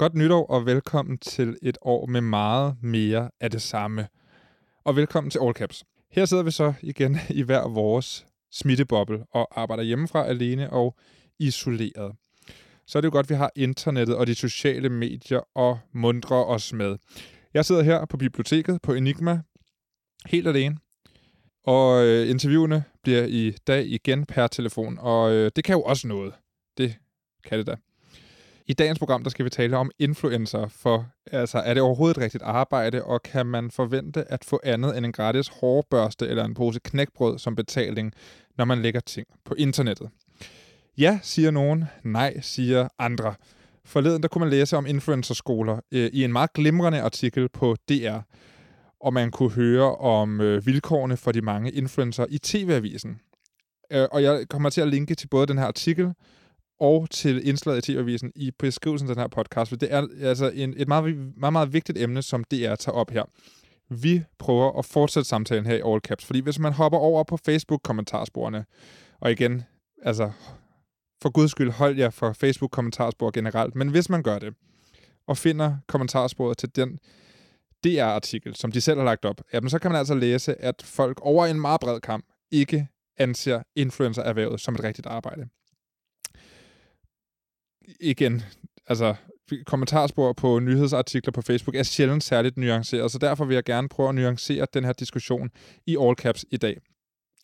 Godt nytår og velkommen til et år med meget mere af det samme. Og velkommen til All Caps. Her sidder vi så igen i hver vores smitteboble og arbejder hjemmefra alene og isoleret. Så er det jo godt, at vi har internettet og de sociale medier og mundre os med. Jeg sidder her på biblioteket på Enigma, helt alene. Og øh, interviewene bliver i dag igen per telefon, og øh, det kan jo også noget. Det kan det da. I dagens program, der skal vi tale om influencer, for altså, er det overhovedet et rigtigt arbejde, og kan man forvente at få andet end en gratis hårbørste eller en pose knækbrød som betaling, når man lægger ting på internettet? Ja, siger nogen. Nej, siger andre. Forleden der kunne man læse om influencerskoler øh, i en meget glimrende artikel på DR, og man kunne høre om øh, vilkårene for de mange influencer i TV-avisen. Øh, og jeg kommer til at linke til både den her artikel og til indslaget i TV-avisen i beskrivelsen af den her podcast, for det er altså en, et meget, meget, meget vigtigt emne, som DR tager op her. Vi prøver at fortsætte samtalen her i All Caps, fordi hvis man hopper over på Facebook-kommentarsporene, og igen, altså, for guds skyld, hold jer for Facebook-kommentarspor generelt, men hvis man gør det, og finder kommentarsporet til den DR-artikel, som de selv har lagt op, jamen så kan man altså læse, at folk over en meget bred kamp ikke anser influencer-erhvervet som et rigtigt arbejde igen, altså kommentarspor på nyhedsartikler på Facebook er sjældent særligt nuanceret, så derfor vil jeg gerne prøve at nuancere den her diskussion i all caps i dag.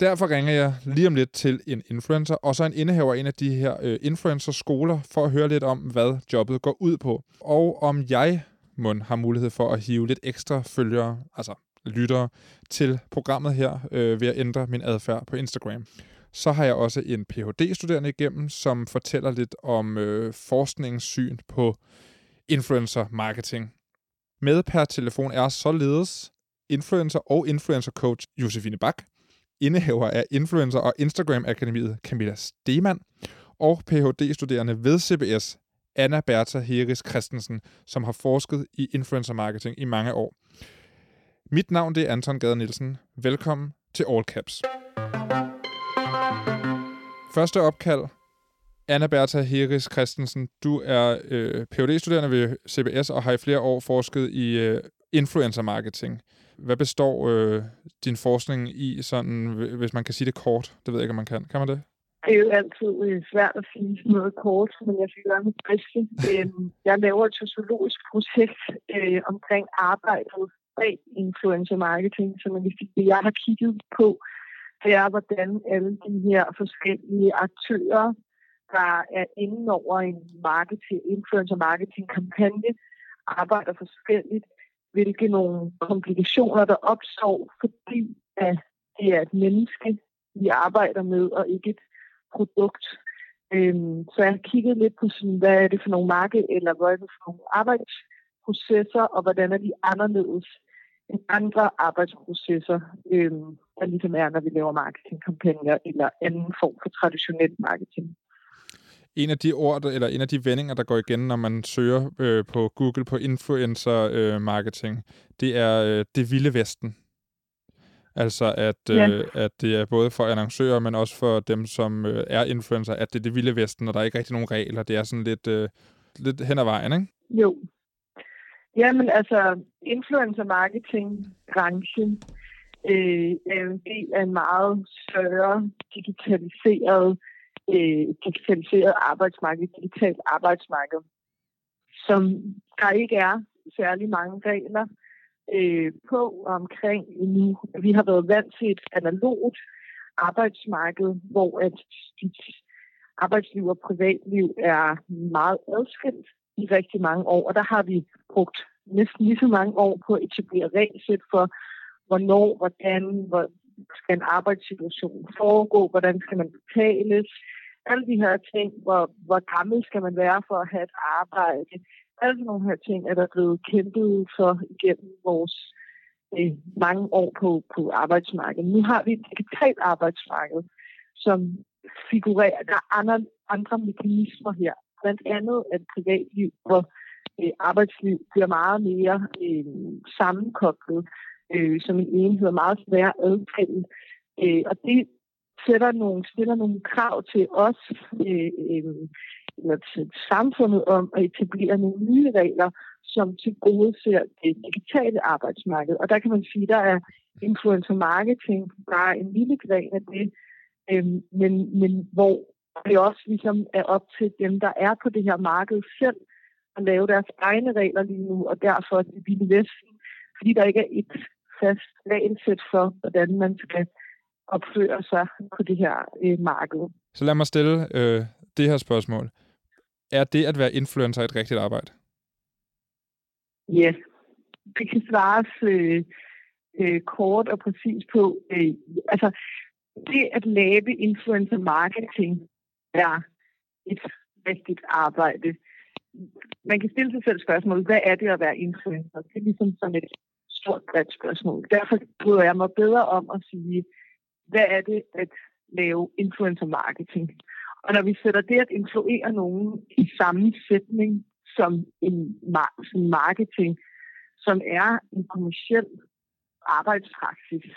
Derfor ringer jeg lige om lidt til en influencer, og så en indehaver af en af de her øh, influencer-skoler, for at høre lidt om, hvad jobbet går ud på. Og om jeg, mund har mulighed for at hive lidt ekstra følgere, altså lyttere, til programmet her, øh, ved at ændre min adfærd på Instagram. Så har jeg også en Ph.D.-studerende igennem, som fortæller lidt om øh, forskningens syn på influencer marketing. Med per telefon er således influencer og influencer coach Josefine Bak, indehaver af Influencer og Instagram Akademiet Camilla Stemann, og Ph.D.-studerende ved CBS Anna Bertha Heris Christensen, som har forsket i influencer marketing i mange år. Mit navn det er Anton Gade Nielsen. Velkommen til All Caps. Første opkald. Anna Bertha Heris Christensen, du er øh, Ph.D.-studerende ved CBS og har i flere år forsket i øh, influencer marketing. Hvad består øh, din forskning i, sådan, hvis man kan sige det kort? Det ved jeg ikke, om man kan. Kan man det? Det er jo altid øh, svært at sige noget kort, men jeg skal gøre mit bedste. Jeg laver et sociologisk projekt øh, omkring arbejdet bag influencer marketing, som det, jeg har kigget på er, hvordan alle de her forskellige aktører, der er inde over en marketing, influencer marketing kampagne, arbejder forskelligt, hvilke nogle komplikationer, der opstår, fordi at det er et menneske, vi arbejder med, og ikke et produkt. Øhm, så jeg har kigget lidt på, sådan, hvad er det for nogle marked, eller hvad er det for nogle arbejdsprocesser, og hvordan er de anderledes end andre arbejdsprocesser, øh, der ligesom er, når vi laver marketingkampagner eller anden form for traditionel marketing. En af de ord, eller en af de vendinger, der går igen, når man søger øh, på Google på influencer øh, marketing, det er øh, det vilde vesten. Altså, at, ja. øh, at det er både for annoncører, men også for dem, som øh, er influencer, at det er det vilde vesten, og der er ikke rigtig nogen regler. Det er sådan lidt, øh, lidt hen ad vejen, ikke? Jo, Jamen altså, influencer marketing branchen øh, er en del af en meget større digitaliseret, øh, digitaliseret arbejdsmarked, digitalt arbejdsmarked, som der ikke er særlig mange regler øh, på omkring endnu. Vi har været vant til et analogt arbejdsmarked, hvor at arbejdsliv og privatliv er meget adskilt i rigtig mange år, og der har vi brugt næsten lige så mange år på at etablere regelsæt for, hvornår, hvordan, hvor skal en arbejdssituation foregå, hvordan skal man betales, alle de her ting, hvor, hvor gammel skal man være for at have et arbejde. Alle nogle her ting er der blevet kæmpet for igennem vores øh, mange år på, på arbejdsmarkedet. Nu har vi et digitalt arbejdsmarked, som figurerer. Der er andre, andre mekanismer her. Blandt andet at privatliv, og øh, arbejdsliv bliver meget mere øh, sammenkoblet øh, som en enhed, meget svær adskille. Øh, og det sætter nogle, stiller nogle krav til os øh, øh, eller til samfundet om at etablere nogle nye regler, som til gode ser det digitale arbejdsmarked. Og der kan man sige, der er influencer marketing bare en lille gren af det, øhm, men, men hvor det også ligesom er op til dem, der er på det her marked selv, at lave deres egne regler lige nu, og derfor er det vilde vesten, fordi der ikke er et fast regelsæt for, hvordan man skal opføre sig på det her øh, marked. Så lad mig stille øh, det her spørgsmål. Er det at være influencer et rigtigt arbejde? Ja, det kan svares øh, øh, kort og præcis på. Øh, altså, det at lave influencer marketing er et rigtigt arbejde. Man kan stille sig selv spørgsmål, hvad er det at være influencer? Det er ligesom sådan et stort bredt spørgsmål. Derfor bryder jeg mig bedre om at sige, hvad er det at lave influencer marketing? Og når vi sætter det at influere nogen i samme sætning som en som marketing, som er en kommersiel arbejdspraksis,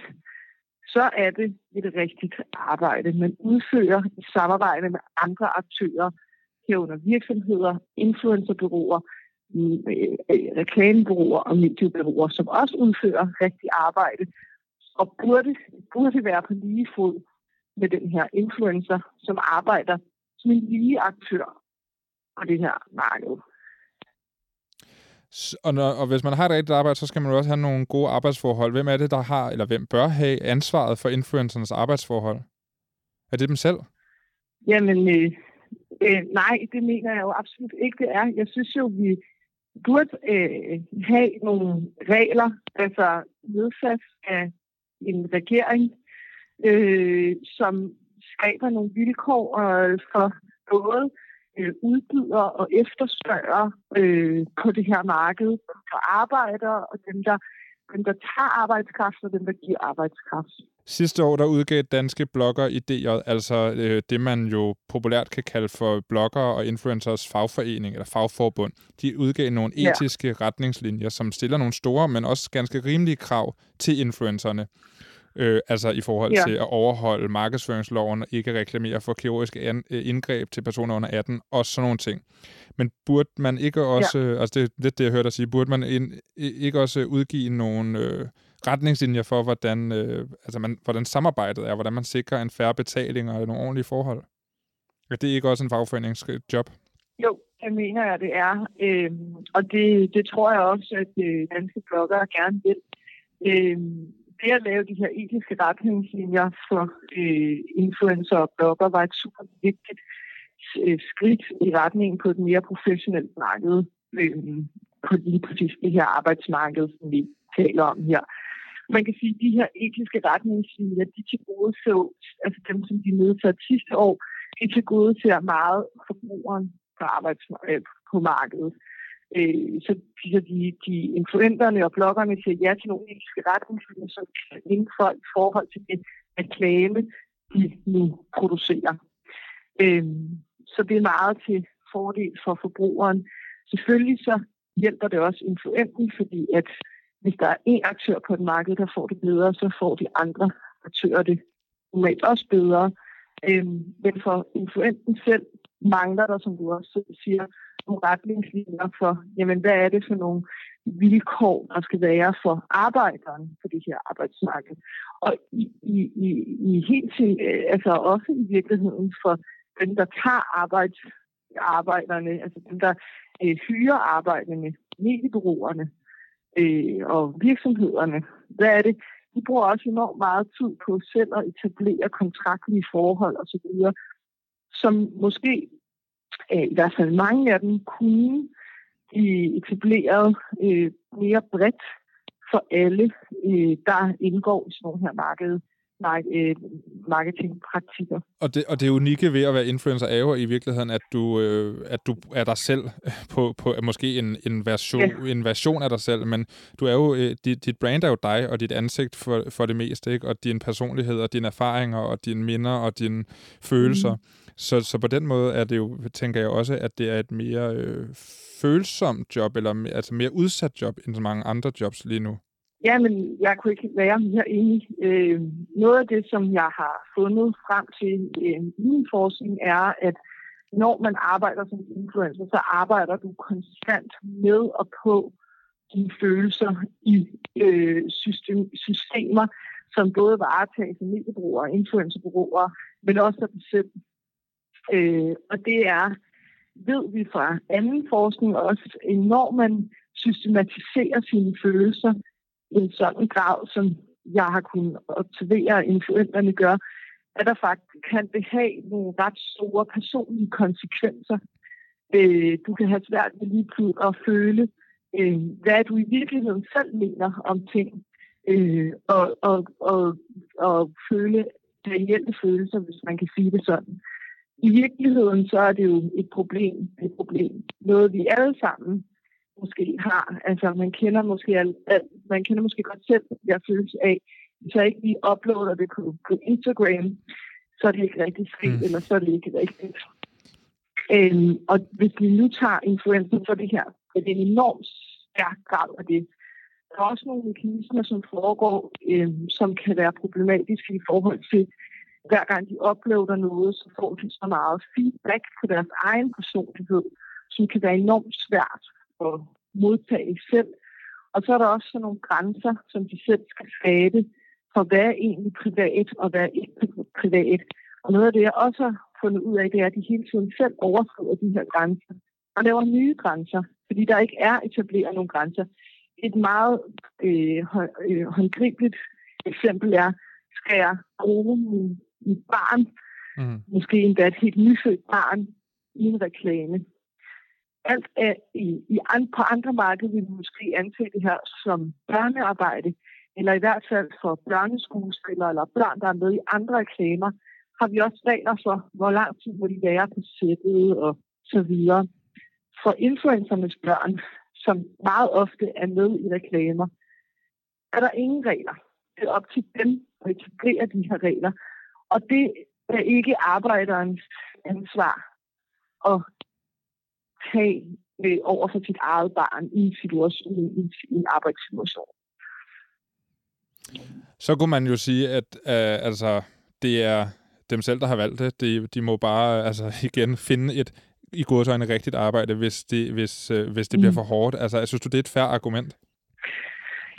så er det et rigtigt arbejde. Man udfører i samarbejde med andre aktører, herunder virksomheder, influencerbyråer, reklamebyråer og mediebyråer, som også udfører rigtig arbejde, og burde, burde være på lige fod med den her influencer, som arbejder som en lige aktør på det her marked. Og, når, og hvis man har et rigtigt arbejde, så skal man jo også have nogle gode arbejdsforhold. Hvem er det, der har, eller hvem bør have ansvaret for influencernes arbejdsforhold? Er det dem selv? Jamen, øh, øh, nej, det mener jeg jo absolut ikke, det er. Jeg synes jo, vi burde øh, have nogle regler, altså nedsat af en regering, øh, som skaber nogle vilkår øh, for både øh, udbyder og efterspørger øh, på det her marked, for arbejdere og dem, der, dem, der tager arbejdskraft og dem, der giver arbejdskraft. Sidste år der udgav danske blogger idéer, altså øh, det man jo populært kan kalde for blogger og influencers fagforening eller fagforbund. De udgav nogle etiske ja. retningslinjer, som stiller nogle store, men også ganske rimelige krav til influencerne. Øh, altså i forhold ja. til at overholde markedsføringsloven og ikke reklamere for kirurgiske an, øh, indgreb til personer under 18 og sådan nogle ting. Men burde man ikke også, ja. altså det er lidt det, jeg hørte dig sige, burde man ind, ikke også udgive nogle øh, retningslinjer for, hvordan, øh, altså man, hvordan samarbejdet er, hvordan man sikrer en færre betaling og nogle ordentlige forhold? Er det ikke også en fagforeningsjob? Øh, jo, det mener jeg, det er. Øh, og det, det tror jeg også, at øh, danske bloggere gerne vil. Øh, det at lave de her etiske retningslinjer for øh, influencer og blogger var et super vigtigt øh, skridt i retningen på et mere professionelt marked, øh, på lige præcis det her arbejdsmarked, som vi taler om her. Man kan sige, at de her etiske retningslinjer, de til gode så, altså dem, som de nedsatte sidste år, de til gode ser meget forbrugeren på, arbejdsmarkedet, øh, på markedet. Øh, så så de, de influenterne og bloggerne siger ja til nogle etiske retningslinjer, som inden folk i forhold til det reklame, de nu producerer. Øh, så det er meget til fordel for forbrugeren. Selvfølgelig så hjælper det også influenten, fordi at hvis der er én aktør på et marked, der får det bedre, så får de andre aktører det normalt også bedre. Øhm, men for influenten selv mangler der, som du også siger, nogle retningslinjer for, jamen, hvad er det for nogle vilkår, der skal være for arbejderen på det her arbejdsmarked. Og i, i, i, i helt til, øh, altså også i virkeligheden for dem, der tager arbejds, arbejderne, altså dem, der øh, hyrer arbejderne, mediebureauerne øh, og virksomhederne. Hvad er det? De bruger også enormt meget tid på selv at etablere kontraktlige forhold osv., som måske Øh, i hvert fald mange af dem, kunne blive etableret øh, mere bredt for alle, øh, der indgår i sådan nogle her marked, marketingpraktikker. Og det, og det unikke ved at være influencer er jo i virkeligheden, at du, øh, at du er dig selv på, på måske en, en, version, ja. en version af dig selv, men du er jo, øh, dit, dit brand er jo dig og dit ansigt for, for det meste, ikke? og din personlighed og dine erfaringer og dine minder og dine følelser. Mm. Så, så på den måde er det jo, tænker jeg også, at det er et mere øh, følsomt job, eller altså mere udsat job end så mange andre jobs lige nu. Ja, men jeg kunne ikke være mere enig. Øh, noget af det, som jeg har fundet frem til øh, min forskning, er, at når man arbejder som influencer, så arbejder du konstant med og på dine følelser i øh, system, systemer, som både varetager af mediebrugere og influencerbrugere, men også af dem selv. Øh, og det er, ved vi fra anden forskning også, når man systematiserer sine følelser en sådan grad, som jeg har kunnet observere, at influenterne gør, at der faktisk kan det have nogle ret store personlige konsekvenser. Øh, du kan have svært ved lige pludselig at føle, øh, hvad du i virkeligheden selv mener om ting, øh, og, og, og, og føle reelle følelser, hvis man kan sige det sådan. I virkeligheden så er det jo et problem, et problem. Noget vi alle sammen måske har. Altså man kender måske, al, man kender måske godt selv jeg følelse af, hvis jeg ikke lige uploader det på, på Instagram, så er det ikke rigtig sket, mm. eller så er det ikke rigtigt. Øhm, og hvis vi nu tager influencer for det her, så er det en enormt stærk grad af det. Der er også nogle mekanismer, som foregår, øhm, som kan være problematiske i forhold til, hver gang de uploader noget, så får de så meget feedback på deres egen personlighed, som kan være enormt svært at modtage selv. Og så er der også sådan nogle grænser, som de selv skal skabe, for hvad er egentlig privat, og hvad er ikke privat. Og noget af det, jeg også har fundet ud af, det er, at de hele tiden selv overskrider de her grænser og laver nye grænser, fordi der ikke er etableret nogle grænser. Et meget øh, øh, håndgribeligt eksempel er, skal jeg bruge min, mit barn, mm. måske endda et helt nyfødt barn, i en reklame. Alt er i, i and, på andre markeder vil vi måske anse det her som børnearbejde, eller i hvert fald for børneskuespillere eller børn, der er med i andre reklamer, har vi også regler for, hvor lang tid må de være på sættet og så videre. For influencernes børn, som meget ofte er med i reklamer, er der ingen regler. Det er op til dem at etablere de her regler. Og det er ikke arbejderens ansvar at tage øh, over for sit eget barn i en, situation, i en arbejdssituation. Så kunne man jo sige, at øh, altså, det er dem selv, der har valgt det. De, de må bare altså, igen finde et i godsøjne rigtigt arbejde, hvis det, hvis, øh, hvis det mm. bliver for hårdt. Altså, jeg synes du, det er et færre argument?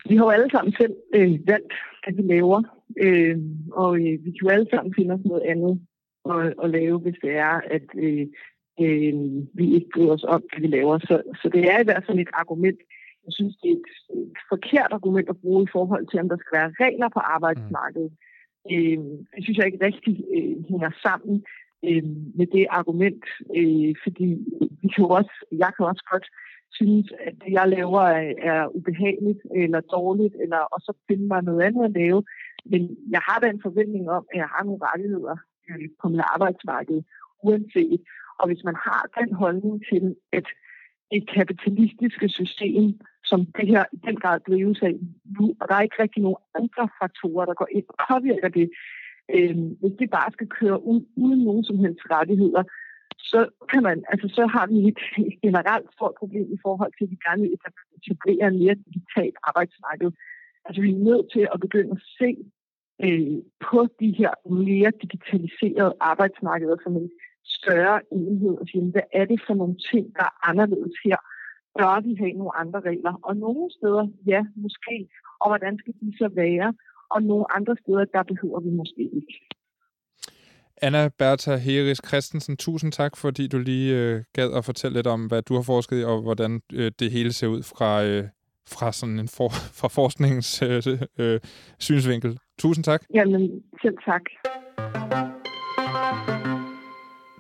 Vi har jo alle sammen selv øh, valgt, at vi laver, øh, og øh, vi kan jo alle sammen finde os noget andet at, at lave, hvis det er, at øh, øh, vi ikke bryder os om, hvad vi laver. Så, så det er i hvert fald et argument, jeg synes, det er et, et forkert argument at bruge i forhold til, om der skal være regler på arbejdsmarkedet. Mm. Øh, det synes jeg ikke rigtig øh, hænger sammen øh, med det argument, øh, fordi vi kan også, jeg kan også godt synes, at det, jeg laver, er, er ubehageligt eller dårligt, eller og så finde mig noget andet at lave. Men jeg har da en forventning om, at jeg har nogle rettigheder øh, på mit arbejdsmarked, uanset. Og hvis man har den holdning til, at et kapitalistiske system som det her i den grad drives af nu, og der er ikke rigtig nogen andre faktorer, der går ind og påvirker det. Øh, hvis det bare skal køre ud, uden nogen som helst rettigheder, så kan man, altså så har vi et, generelt stort problem i forhold til, at vi gerne vil etablere en mere digitalt arbejdsmarked. Altså vi er nødt til at begynde at se øh, på de her mere digitaliserede arbejdsmarkeder som en større enhed og sige, hvad er det for nogle ting, der er anderledes her? bør vi have nogle andre regler. Og nogle steder, ja, måske. Og hvordan skal de så være? Og nogle andre steder, der behøver vi måske ikke. Anna Bertha Heris Christensen, tusind tak, fordi du lige øh, gad at fortælle lidt om, hvad du har forsket i, og hvordan øh, det hele ser ud fra, øh, fra, sådan en for, fra forskningens øh, øh, synsvinkel. Tusind tak. Jamen, selv tak.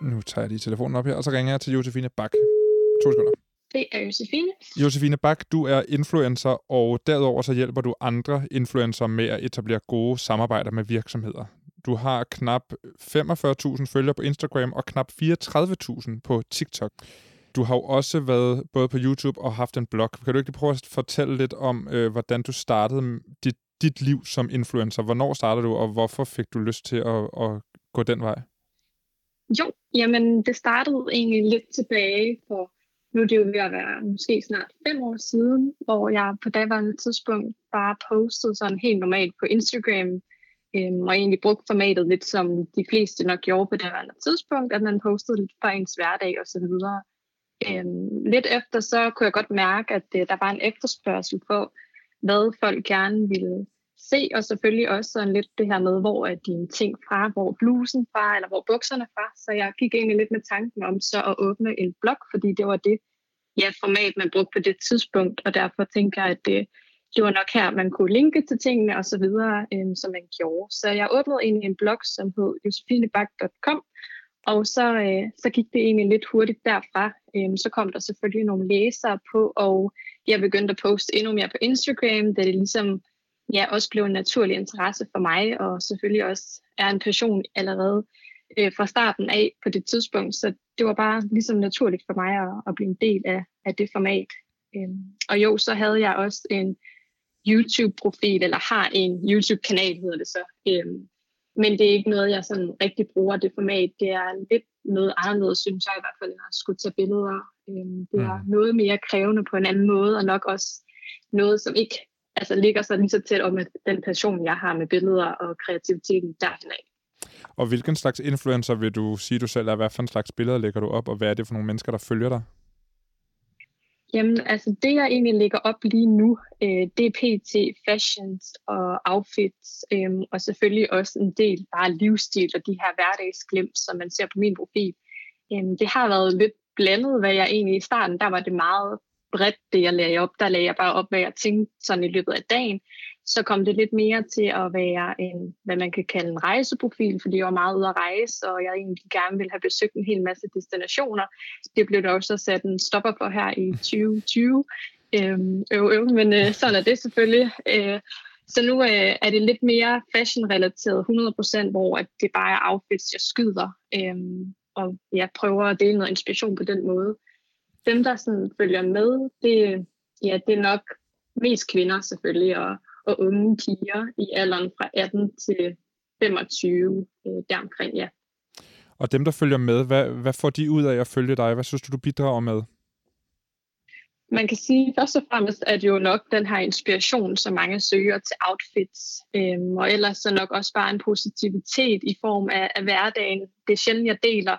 Nu tager jeg lige telefonen op her, og så ringer jeg til Josefine Bak. To sekunder. Det er Josefine. Josefine Bak, du er influencer, og derudover så hjælper du andre influencer med at etablere gode samarbejder med virksomheder. Du har knap 45.000 følgere på Instagram og knap 34.000 på TikTok. Du har jo også været både på YouTube og haft en blog. Kan du ikke prøve at fortælle lidt om, øh, hvordan du startede dit, dit liv som influencer? Hvornår startede du, og hvorfor fik du lyst til at, at gå den vej? Jo, jamen det startede egentlig lidt tilbage for nu er det jo ved at være måske snart fem år siden, hvor jeg på daværende tidspunkt bare postede sådan helt normalt på Instagram Øhm, og egentlig brugt formatet lidt som de fleste nok gjorde på det tidspunkt, at man postede lidt fra ens hverdag og så videre. Øhm, lidt efter så kunne jeg godt mærke, at øh, der var en efterspørgsel på, hvad folk gerne ville se, og selvfølgelig også sådan lidt det her med, hvor er dine ting fra, hvor blusen fra, eller hvor bukserne fra. Så jeg gik egentlig lidt med tanken om så at åbne en blog, fordi det var det ja, format, man brugte på det tidspunkt, og derfor tænker jeg, at det, det var nok her, man kunne linke til tingene og så videre, øhm, som man gjorde. Så jeg åbnede egentlig en blog, som hed josefinebak.com, og så, øh, så gik det egentlig lidt hurtigt derfra. Øhm, så kom der selvfølgelig nogle læsere på, og jeg begyndte at poste endnu mere på Instagram, da det ligesom ja, også blev en naturlig interesse for mig, og selvfølgelig også er en passion allerede øh, fra starten af på det tidspunkt. Så det var bare ligesom naturligt for mig at, at blive en del af, af det format. Øhm, og jo, så havde jeg også en YouTube-profil, eller har en YouTube-kanal, hedder det så. Øhm, men det er ikke noget, jeg sådan rigtig bruger det format. Det er lidt noget anderledes, synes jeg i hvert fald, at skulle tage billeder. Øhm, det er mm. noget mere krævende på en anden måde, og nok også noget, som ikke altså, ligger så lige så tæt om den passion, jeg har med billeder og kreativiteten derhen af. Og hvilken slags influencer vil du sige, du selv er? Hvad for en slags billeder lægger du op, og hvad er det for nogle mennesker, der følger dig? Jamen, altså det, jeg egentlig lægger op lige nu, øh, det er PT, fashions og outfits, øh, og selvfølgelig også en del bare livsstil og de her hverdagsglimt, som man ser på min profil. Øh, det har været lidt blandet, hvad jeg egentlig i starten, der var det meget bredt, det jeg lagde op. Der lagde jeg bare op, hvad jeg tænkte sådan i løbet af dagen. Så kom det lidt mere til at være en, hvad man kan kalde en rejseprofil, fordi jeg var meget ude at rejse, og jeg egentlig gerne ville have besøgt en hel masse destinationer. Det blev der også sat en stopper for her i 2020. Øhm, øv, øv, men øh, sådan er det selvfølgelig. Øh, så nu øh, er det lidt mere fashion-relateret 100%, hvor at det bare er outfits, jeg skyder. Øhm, og jeg prøver at dele noget inspiration på den måde dem, der sådan følger med, det, ja, det er nok mest kvinder selvfølgelig, og, og unge piger i alderen fra 18 til 25, øh, deromkring, ja. Og dem, der følger med, hvad, hvad får de ud af at følge dig? Hvad synes du, du bidrager med? Man kan sige først og fremmest, at jo nok den her inspiration, som mange søger til outfits, øhm, og ellers så nok også bare en positivitet i form af, af hverdagen. Det er sjældent, jeg deler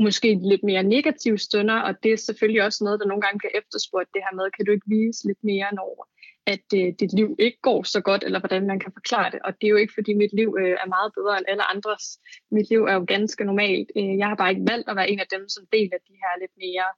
måske lidt mere negative stunder, og det er selvfølgelig også noget, der nogle gange bliver efterspurgt, det her med, kan du ikke vise lidt mere, når at øh, dit liv ikke går så godt, eller hvordan man kan forklare det. Og det er jo ikke, fordi mit liv øh, er meget bedre end alle andres. Mit liv er jo ganske normalt. Øh, jeg har bare ikke valgt at være en af dem, som deler de her lidt mere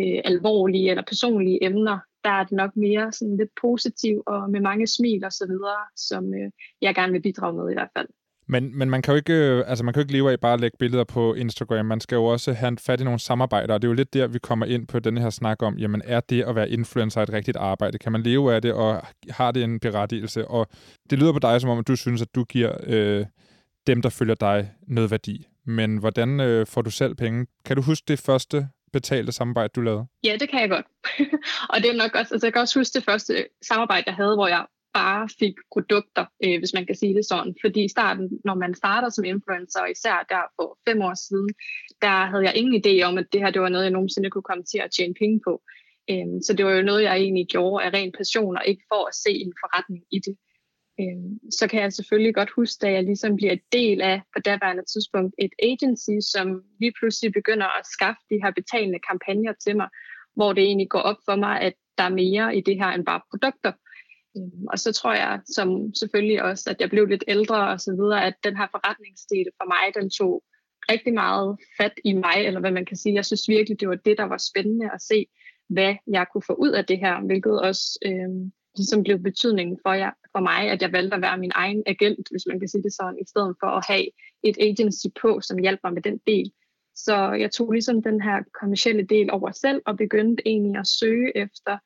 øh, alvorlige eller personlige emner. Der er det nok mere sådan lidt positiv og med mange smil og så videre, som øh, jeg gerne vil bidrage med i hvert fald. Men, men man kan jo ikke, øh, altså man kan jo ikke leve af bare at lægge billeder på Instagram. Man skal jo også have fat i nogle samarbejder, og det er jo lidt der, vi kommer ind på den her snak om, jamen er det at være influencer et rigtigt arbejde? Kan man leve af det, og har det en berettigelse? Og det lyder på dig, som om at du synes, at du giver øh, dem, der følger dig, noget værdi. Men hvordan øh, får du selv penge? Kan du huske det første betalte samarbejde, du lavede? Ja, det kan jeg godt. og det er nok også, altså jeg kan også huske det første samarbejde, jeg havde, hvor jeg bare fik produkter, øh, hvis man kan sige det sådan. Fordi i starten, når man starter som influencer, især der for fem år siden, der havde jeg ingen idé om, at det her det var noget, jeg nogensinde kunne komme til at tjene penge på. Øh, så det var jo noget, jeg egentlig gjorde af ren passion, og ikke for at se en forretning i det. Øh, så kan jeg selvfølgelig godt huske, da jeg ligesom bliver del af, på daværende tidspunkt, et agency, som lige pludselig begynder at skaffe de her betalende kampagner til mig, hvor det egentlig går op for mig, at der er mere i det her end bare produkter. Øhm, og så tror jeg, som selvfølgelig også, at jeg blev lidt ældre og så videre, at den her forretningsdel for mig, den tog rigtig meget fat i mig, eller hvad man kan sige. Jeg synes virkelig, det var det, der var spændende at se, hvad jeg kunne få ud af det her, hvilket også øh, ligesom blev betydningen for, jeg, for mig, at jeg valgte at være min egen agent, hvis man kan sige det sådan, i stedet for at have et agency på, som hjalp mig med den del. Så jeg tog ligesom den her kommercielle del over selv, og begyndte egentlig at søge efter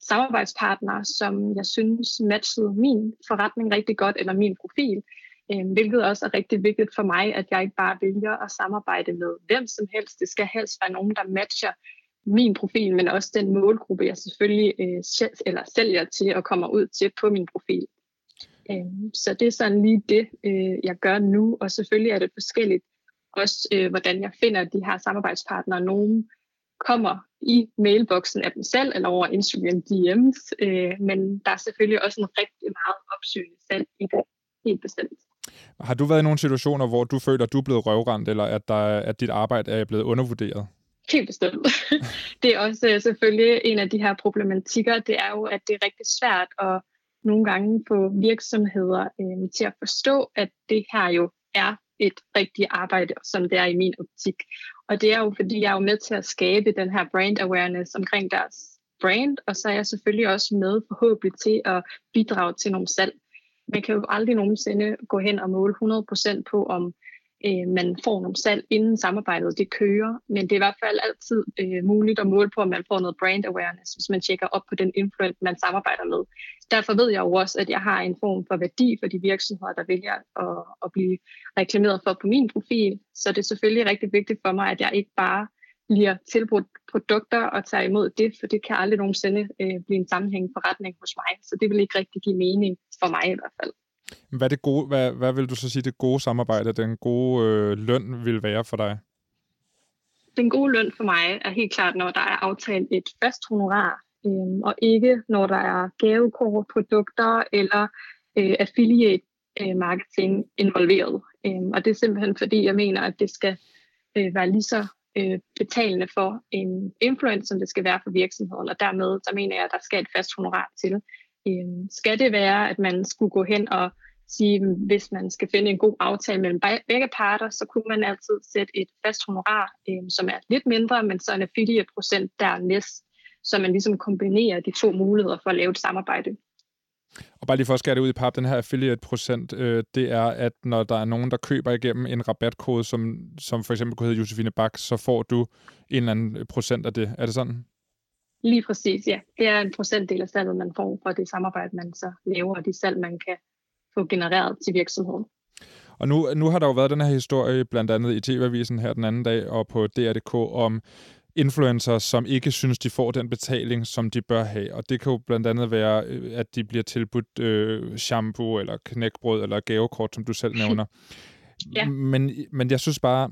samarbejdspartnere, som jeg synes matchede min forretning rigtig godt, eller min profil. Øhm, hvilket også er rigtig vigtigt for mig, at jeg ikke bare vælger at samarbejde med hvem som helst. Det skal helst være nogen, der matcher min profil, men også den målgruppe, jeg selvfølgelig øh, eller sælger til og kommer ud til på min profil. Øh, så det er sådan lige det, øh, jeg gør nu, og selvfølgelig er det forskelligt også, øh, hvordan jeg finder de her samarbejdspartnere. Nogle kommer i mailboksen af dem selv, eller over Instagram DM's, øh, men der er selvfølgelig også en rigtig meget opsøgende salg i det, helt bestemt. Har du været i nogle situationer, hvor du føler, at du er blevet røvrendt, eller at, der, at dit arbejde er blevet undervurderet? Helt bestemt. det er også øh, selvfølgelig en af de her problematikker, det er jo, at det er rigtig svært at nogle gange få virksomheder øh, til at forstå, at det her jo er et rigtigt arbejde, som det er i min optik. Og det er jo, fordi jeg er jo med til at skabe den her brand awareness omkring deres brand, og så er jeg selvfølgelig også med forhåbentlig til at bidrage til nogle salg. Man kan jo aldrig nogensinde gå hen og måle 100% på, om øh, man får nogle salg, inden samarbejdet det kører. Men det er i hvert fald altid øh, muligt at måle på, om man får noget brand awareness, hvis man tjekker op på den influencer, man samarbejder med. Derfor ved jeg jo også, at jeg har en form for værdi for de virksomheder, der vælger at, at blive reklameret for på min profil. Så det er selvfølgelig rigtig vigtigt for mig, at jeg ikke bare bliver tilbudt produkter og tager imod det, for det kan aldrig nogensinde øh, blive en sammenhængende forretning hos mig. Så det vil ikke rigtig give mening for mig i hvert fald. Hvad, er det gode, hvad, hvad vil du så sige, det gode samarbejde, den gode øh, løn vil være for dig? Den gode løn for mig er helt klart, når der er aftalt et fast honorar, øh, og ikke når der er gavekort, produkter eller øh, affiliate øh, marketing involveret. Øh, og det er simpelthen fordi, jeg mener, at det skal øh, være lige så øh, betalende for en influencer, som det skal være for virksomheden. Og dermed, der mener jeg, at der skal et fast honorar til. Øh, skal det være, at man skulle gå hen og sige, hvis man skal finde en god aftale mellem begge parter, så kunne man altid sætte et fast honorar, øh, som er lidt mindre, men så en affiliate procent dernæst, så man ligesom kombinerer de to muligheder for at lave et samarbejde. Og bare lige for at skære det ud i pap, den her affiliate procent, øh, det er, at når der er nogen, der køber igennem en rabatkode, som, som for eksempel kunne hedde Josefine Bak, så får du en eller anden procent af det. Er det sådan? Lige præcis, ja. Det er en procentdel af salget, man får for det samarbejde, man så laver, og de salg, man kan få genereret til virksomheden. Og nu, nu har der jo været den her historie, blandt andet i TV-avisen her den anden dag, og på DR.dk, om influencer, som ikke synes, de får den betaling, som de bør have. Og det kan jo blandt andet være, øh, at de bliver tilbudt øh, shampoo, eller knækbrød, eller gavekort, som du selv nævner. ja. men, men jeg synes bare,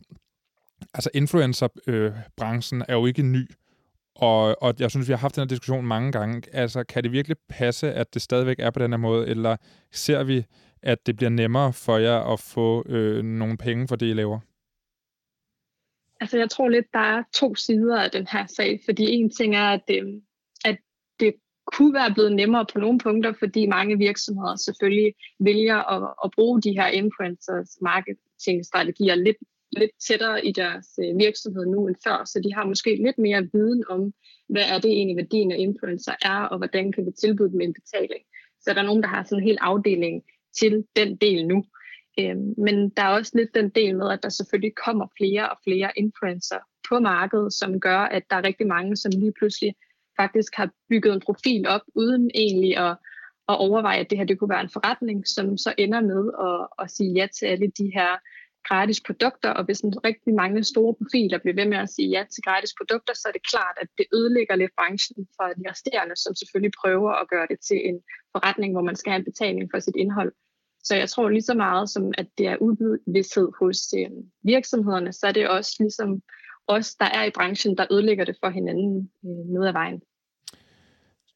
altså influencerbranchen øh, er jo ikke ny. Og, og jeg synes, vi har haft den her diskussion mange gange. Altså, kan det virkelig passe, at det stadigvæk er på den her måde, eller ser vi, at det bliver nemmere for jer at få øh, nogle penge for det, I laver? Altså, jeg tror lidt, der er to sider af den her sag, fordi en ting er, at det, at det kunne være blevet nemmere på nogle punkter, fordi mange virksomheder selvfølgelig vælger at, at bruge de her influencers marketingstrategier lidt lidt tættere i deres øh, virksomhed nu end før, så de har måske lidt mere viden om, hvad er det egentlig værdien af influencer er, og hvordan kan vi tilbyde dem en betaling. Så der er nogen, der har sådan en hel afdeling til den del nu. Øhm, men der er også lidt den del med, at der selvfølgelig kommer flere og flere influencer på markedet, som gør, at der er rigtig mange, som lige pludselig faktisk har bygget en profil op, uden egentlig at, at overveje, at det her det kunne være en forretning, som så ender med at, at sige ja til alle de her gratis produkter, og hvis en rigtig mange store profiler bliver ved med at sige ja til gratis produkter, så er det klart, at det ødelægger lidt branchen for de resterende, som selvfølgelig prøver at gøre det til en forretning, hvor man skal have en betaling for sit indhold. Så jeg tror lige så meget som, at det er udvidshed hos øh, virksomhederne, så er det også ligesom os, der er i branchen, der ødelægger det for hinanden øh, ned ad vejen.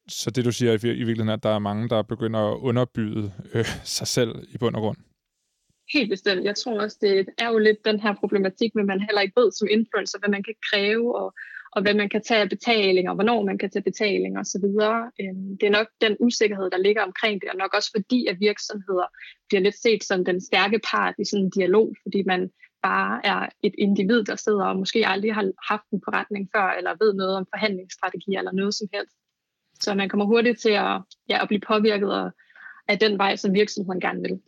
Så det du siger i virkeligheden er, at der er mange, der begynder at underbyde øh, sig selv i bund og grund? Helt bestemt. Jeg tror også, det er jo lidt den her problematik, med man heller ikke ved som influencer, hvad man kan kræve, og, og hvad man kan tage af betaling, og hvornår man kan tage betaling osv. Øhm, det er nok den usikkerhed, der ligger omkring det, og nok også fordi, at virksomheder bliver lidt set som den stærke part i sådan en dialog, fordi man bare er et individ, der sidder og måske aldrig har haft en forretning før, eller ved noget om forhandlingsstrategi eller noget som helst. Så man kommer hurtigt til at, ja, at blive påvirket af den vej, som virksomheden gerne vil.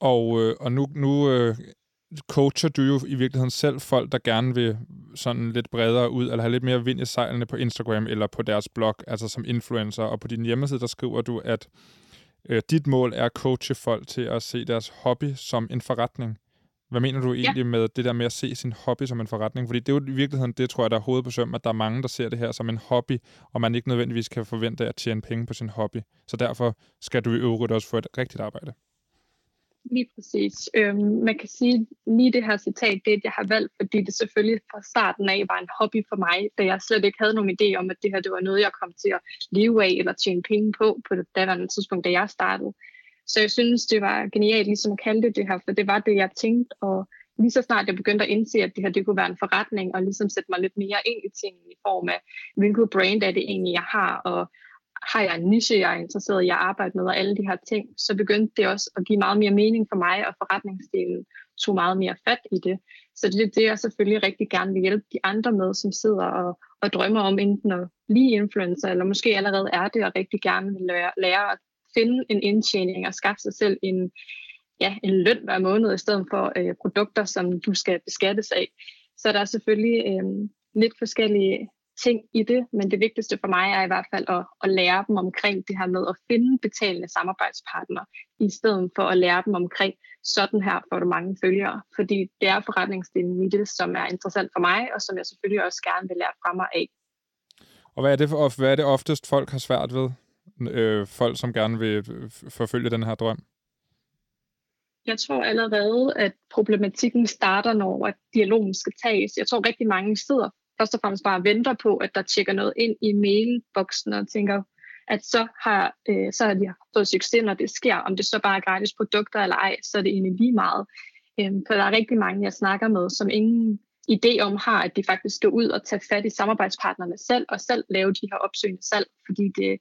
Og, øh, og nu, nu øh, coacher du jo i virkeligheden selv folk, der gerne vil sådan lidt bredere ud, eller have lidt mere vind i sejlene på Instagram eller på deres blog, altså som influencer. Og på din hjemmeside, der skriver du, at øh, dit mål er at coache folk til at se deres hobby som en forretning. Hvad mener du egentlig ja. med det der med at se sin hobby som en forretning? Fordi det er jo i virkeligheden, det tror jeg, der er hovedet på søm, at der er mange, der ser det her som en hobby, og man ikke nødvendigvis kan forvente at tjene penge på sin hobby. Så derfor skal du i øvrigt også få et rigtigt arbejde. Lige præcis. Øhm, man kan sige, lige det her citat, det jeg har valgt, fordi det selvfølgelig fra starten af var en hobby for mig, da jeg slet ikke havde nogen idé om, at det her det var noget, jeg kom til at leve af eller tjene penge på på det daværende tidspunkt, da jeg startede. Så jeg synes, det var genialt ligesom at kalde det det her, for det var det, jeg tænkte, og lige så snart jeg begyndte at indse, at det her det kunne være en forretning, og ligesom sætte mig lidt mere ind i tingene i form af, hvilket brand er det egentlig, jeg har, og har jeg en niche, jeg er interesseret i at arbejde med, og alle de her ting, så begyndte det også at give meget mere mening for mig, og forretningsdelen tog meget mere fat i det. Så det er det, jeg selvfølgelig rigtig gerne vil hjælpe de andre med, som sidder og, og drømmer om enten at blive influencer, eller måske allerede er det, og rigtig gerne vil lære, lære at finde en indtjening og skaffe sig selv en, ja, en løn hver måned, i stedet for øh, produkter, som du skal beskattes af. Så der er selvfølgelig øh, lidt forskellige ting i det, men det vigtigste for mig er i hvert fald at, at lære dem omkring det her med at finde betalende samarbejdspartnere, i stedet for at lære dem omkring, sådan her får du mange følgere, fordi det er forretningsdelen i det, som er interessant for mig, og som jeg selvfølgelig også gerne vil lære fra mig af. Og hvad er det, for, hvad er det oftest, folk har svært ved? Øh, folk, som gerne vil forfølge den her drøm? Jeg tror allerede, at problematikken starter, når at dialogen skal tages. Jeg tror rigtig mange sidder først og fremmest bare venter på, at der tjekker noget ind i mailboksen og tænker, at så har, øh, så har de fået succes, når det sker. Om det så bare er gratis produkter eller ej, så er det egentlig lige meget. Øhm, for der er rigtig mange, jeg snakker med, som ingen idé om har, at de faktisk skal ud og tage fat i samarbejdspartnerne selv, og selv lave de her opsøgende salg, fordi det,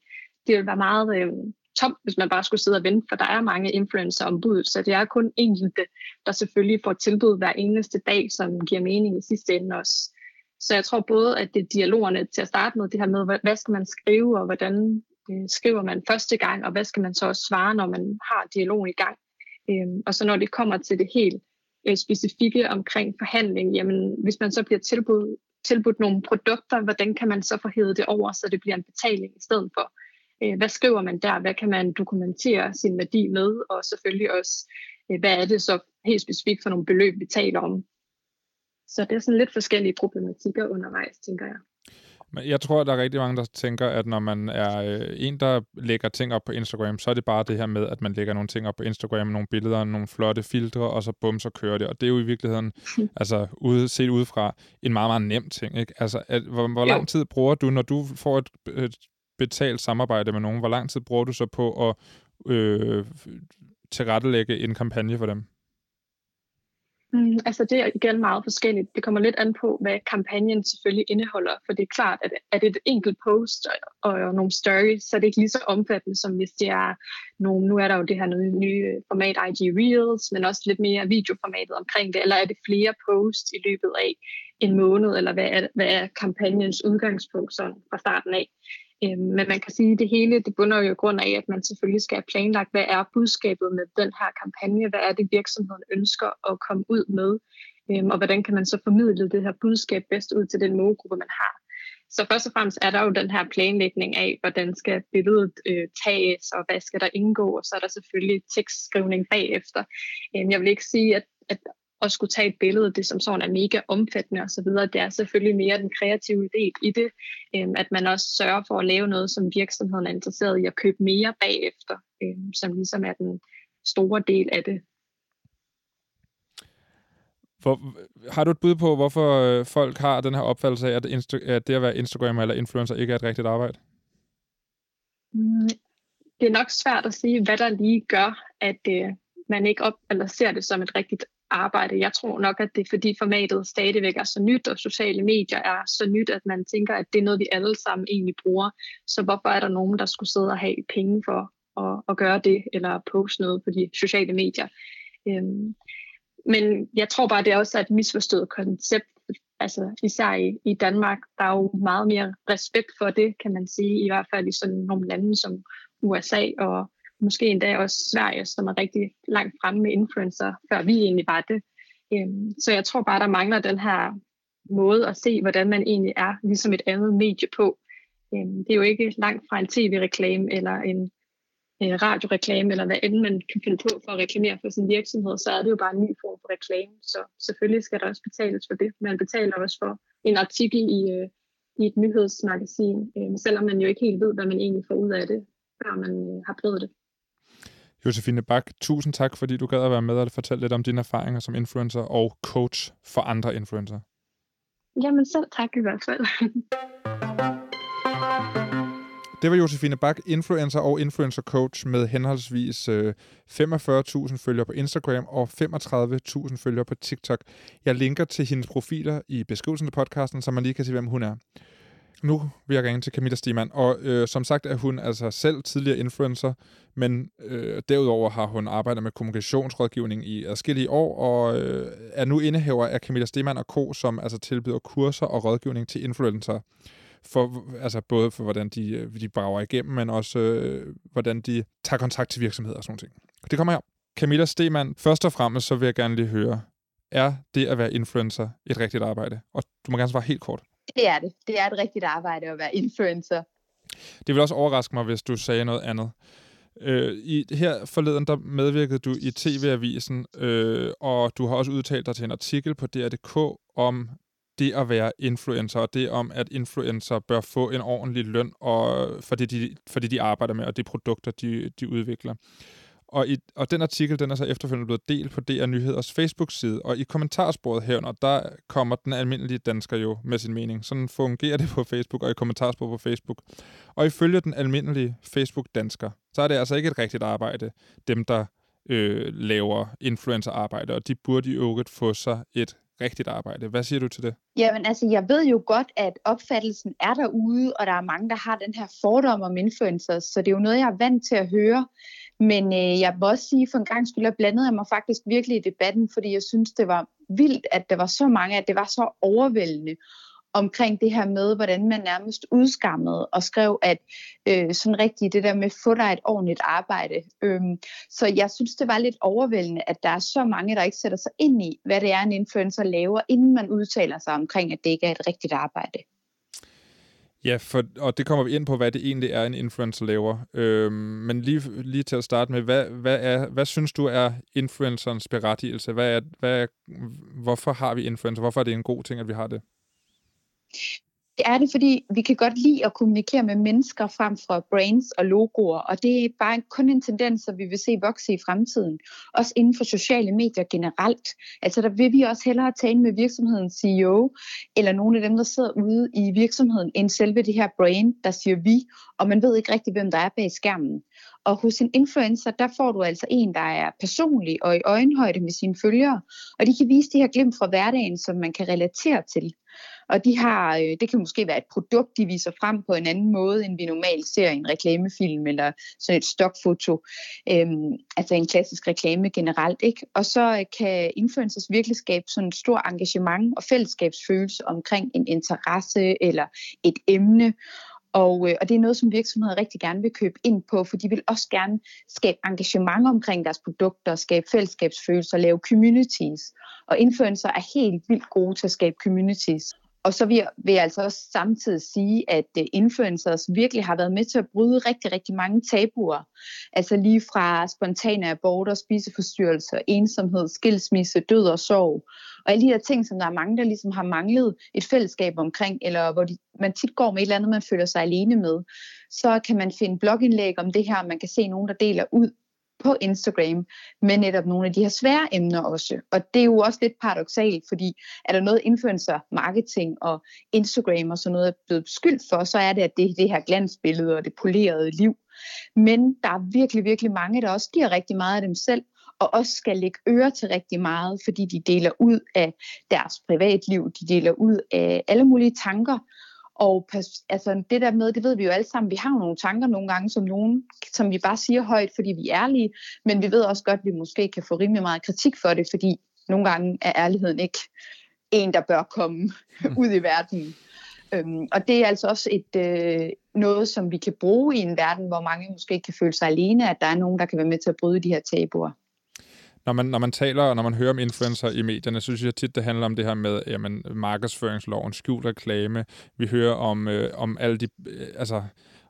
det vil være meget øh, tomt, hvis man bare skulle sidde og vente, for der er mange influencer ombud, så det er kun enkelte, der selvfølgelig får tilbud hver eneste dag, som giver mening i sidste ende også. Så jeg tror både, at det er dialogerne til at starte med, det her med, hvad skal man skrive, og hvordan øh, skriver man første gang, og hvad skal man så også svare, når man har dialogen i gang. Øhm, og så når det kommer til det helt øh, specifikke omkring forhandling, jamen hvis man så bliver tilbudt, tilbudt nogle produkter, hvordan kan man så få hævet det over, så det bliver en betaling i stedet for. Øh, hvad skriver man der? Hvad kan man dokumentere sin værdi med? Og selvfølgelig også, øh, hvad er det så helt specifikt for nogle beløb, vi taler om? Så det er sådan lidt forskellige problematikker undervejs, tænker jeg. Men jeg tror, at der er rigtig mange, der tænker, at når man er øh, en, der lægger ting op på Instagram, så er det bare det her med, at man lægger nogle ting op på Instagram, nogle billeder, nogle flotte filtre, og så bum, så kører det. Og det er jo i virkeligheden, altså ude, set udefra, en meget, meget nem ting. Ikke? Altså, at, hvor, hvor lang tid bruger du, når du får et, et betalt samarbejde med nogen, hvor lang tid bruger du så på at øh, tilrettelægge en kampagne for dem? Mm, altså det er igen meget forskelligt. Det kommer lidt an på, hvad kampagnen selvfølgelig indeholder, for det er klart, at er det et enkelt post og, og nogle stories, så er det ikke lige så omfattende, som hvis det er nogle, nu er der jo det her nye, nye format IG Reels, men også lidt mere videoformatet omkring det, eller er det flere posts i løbet af en måned, eller hvad er, hvad er kampagnens udgangspunkt sådan fra starten af. Øh, men man kan sige, at det hele det bunder jo i grund af, at man selvfølgelig skal have planlagt, hvad er budskabet med den her kampagne, hvad er det virksomheden ønsker at komme ud med, øh, og hvordan kan man så formidle det her budskab bedst ud til den målgruppe, man har. Så først og fremmest er der jo den her planlægning af, hvordan skal billedet øh, tages, og hvad skal der indgå, og så er der selvfølgelig tekstskrivning bagefter. Øhm, jeg vil ikke sige, at, at at skulle tage et billede, det som sådan er mega omfattende osv. Det er selvfølgelig mere den kreative del i det, øh, at man også sørger for at lave noget, som virksomheden er interesseret i at købe mere bagefter, øh, som ligesom er den store del af det. Hvor, har du et bud på, hvorfor øh, folk har den her opfattelse af, at, Insta- at det at være Instagram eller influencer ikke er et rigtigt arbejde? Mm, det er nok svært at sige, hvad der lige gør, at øh, man ikke op, eller ser det som et rigtigt arbejde. Jeg tror nok, at det er fordi formatet stadigvæk er så nyt, og sociale medier er så nyt, at man tænker, at det er noget, vi alle sammen egentlig bruger. Så hvorfor er der nogen, der skulle sidde og have penge for at, at gøre det, eller poste noget på de sociale medier? Øhm, men jeg tror bare, det er også et misforstået koncept, altså især i, i Danmark, der er jo meget mere respekt for det, kan man sige, i hvert fald i sådan nogle lande som USA og måske endda også Sverige, som er rigtig langt fremme med influencer, før vi egentlig var det. Øhm, så jeg tror bare, der mangler den her måde at se, hvordan man egentlig er, ligesom et andet medie på. Øhm, det er jo ikke langt fra en tv-reklame eller en radioreklame, eller hvad end man kan finde på for at reklamere for sin virksomhed, så er det jo bare en ny form for reklame. Så selvfølgelig skal der også betales for det. Man betaler også for en artikel i, øh, i et nyhedsmagasin, øhm, selvom man jo ikke helt ved, hvad man egentlig får ud af det, før man øh, har prøvet det. Josefine Bak, tusind tak, fordi du gad at være med og fortælle lidt om dine erfaringer som influencer og coach for andre influencer. Jamen selv tak i hvert fald. Det var Josefine Bak, influencer og influencer coach med henholdsvis øh, 45.000 følgere på Instagram og 35.000 følgere på TikTok. Jeg linker til hendes profiler i beskrivelsen af podcasten, så man lige kan se, hvem hun er. Nu vil jeg ringe til Camilla Stigman, og øh, som sagt er hun altså selv tidligere influencer, men øh, derudover har hun arbejdet med kommunikationsrådgivning i adskillige år, og øh, er nu indehaver af Camilla Stigman og Co., som altså tilbyder kurser og rådgivning til influencer for, altså både for, hvordan de, øh, de brager igennem, men også øh, hvordan de tager kontakt til virksomheder og sådan noget. Det kommer her. Camilla Stemann, først og fremmest så vil jeg gerne lige høre, er det at være influencer et rigtigt arbejde? Og du må gerne svare helt kort. Det er det. Det er et rigtigt arbejde at være influencer. Det vil også overraske mig, hvis du sagde noget andet. Øh, i, her forleden, der medvirkede du i TV-avisen, øh, og du har også udtalt dig til en artikel på DR.dk om det at være influencer, og det om, at influencer bør få en ordentlig løn, og, fordi, de, fordi de arbejder med, og de produkter, de, de udvikler. Og, i, og den artikel, den er så efterfølgende blevet delt på DR Nyheders Facebook-side, og i kommentarsporet herunder, der kommer den almindelige dansker jo med sin mening. Sådan fungerer det på Facebook og i kommentarsporet på Facebook. Og ifølge den almindelige Facebook-dansker, så er det altså ikke et rigtigt arbejde, dem der øh, laver influencer-arbejde, og de burde i øvrigt få sig et rigtigt arbejde. Hvad siger du til det? Jamen altså, jeg ved jo godt, at opfattelsen er derude, og der er mange, der har den her fordom om influencers, så det er jo noget, jeg er vant til at høre. Men øh, jeg må også sige, for en gang skulle jeg blandede jeg mig faktisk virkelig i debatten, fordi jeg synes, det var vildt, at der var så mange, at det var så overvældende omkring det her med, hvordan man nærmest udskammede og skrev, at øh, sådan rigtigt det der med, få dig et ordentligt arbejde. Øhm, så jeg synes, det var lidt overvældende, at der er så mange, der ikke sætter sig ind i, hvad det er, en influencer laver, inden man udtaler sig omkring, at det ikke er et rigtigt arbejde. Ja, for, og det kommer vi ind på, hvad det egentlig er, en influencer laver. Øhm, men lige, lige til at starte med, hvad, hvad, er, hvad synes du er influencerens berettigelse? Hvad er, hvad er, hvorfor har vi influencer? Hvorfor er det en god ting, at vi har det? Det er det, fordi vi kan godt lide at kommunikere med mennesker frem for brands og logoer, og det er bare kun en tendens, som vi vil se vokse i fremtiden. Også inden for sociale medier generelt. Altså der vil vi også hellere tale med virksomhedens CEO, eller nogle af dem, der sidder ude i virksomheden, end selve det her brand, der siger vi, og man ved ikke rigtig, hvem der er bag skærmen. Og hos en influencer, der får du altså en, der er personlig og i øjenhøjde med sine følgere, og de kan vise de her glimt fra hverdagen, som man kan relatere til. Og de har, øh, det kan måske være et produkt, de viser frem på en anden måde, end vi normalt ser i en reklamefilm eller sådan et stokfoto. Øhm, altså en klassisk reklame generelt. ikke. Og så øh, kan influencers virkelig skabe sådan et stort engagement og fællesskabsfølelse omkring en interesse eller et emne. Og, øh, og det er noget, som virksomheder rigtig gerne vil købe ind på, for de vil også gerne skabe engagement omkring deres produkter, skabe fællesskabsfølelser, lave communities. Og influencer er helt vildt gode til at skabe communities. Og så vil jeg, vil jeg altså også samtidig sige, at øh, influencers virkelig har været med til at bryde rigtig, rigtig mange tabuer. Altså lige fra spontane aborter, spiseforstyrrelser, ensomhed, skilsmisse, død og sorg. Og alle de her ting, som der er mange, der ligesom har manglet et fællesskab omkring, eller hvor de, man tit går med et eller andet, man føler sig alene med. Så kan man finde blogindlæg om det her, man kan se nogen, der deler ud på Instagram med netop nogle af de her svære emner også. Og det er jo også lidt paradoxalt, fordi er der noget influencer marketing og Instagram og sådan noget er blevet beskyldt for, så er det, at det er det her glansbillede og det polerede liv. Men der er virkelig, virkelig mange, der også giver rigtig meget af dem selv, og også skal lægge øre til rigtig meget, fordi de deler ud af deres privatliv, de deler ud af alle mulige tanker, og altså, det der med, det ved vi jo alle sammen, vi har jo nogle tanker nogle gange, som, nogen, som vi bare siger højt, fordi vi er ærlige, men vi ved også godt, at vi måske kan få rimelig meget kritik for det, fordi nogle gange er ærligheden ikke en, der bør komme ud i verden. Øhm, og det er altså også et øh, noget, som vi kan bruge i en verden, hvor mange måske kan føle sig alene, at der er nogen, der kan være med til at bryde de her tabuer når man, når man taler, og når man hører om influencer i medierne, så synes jeg tit, det handler om det her med jamen, markedsføringsloven, skjult reklame. Vi hører om, øh, om alle de, øh, altså,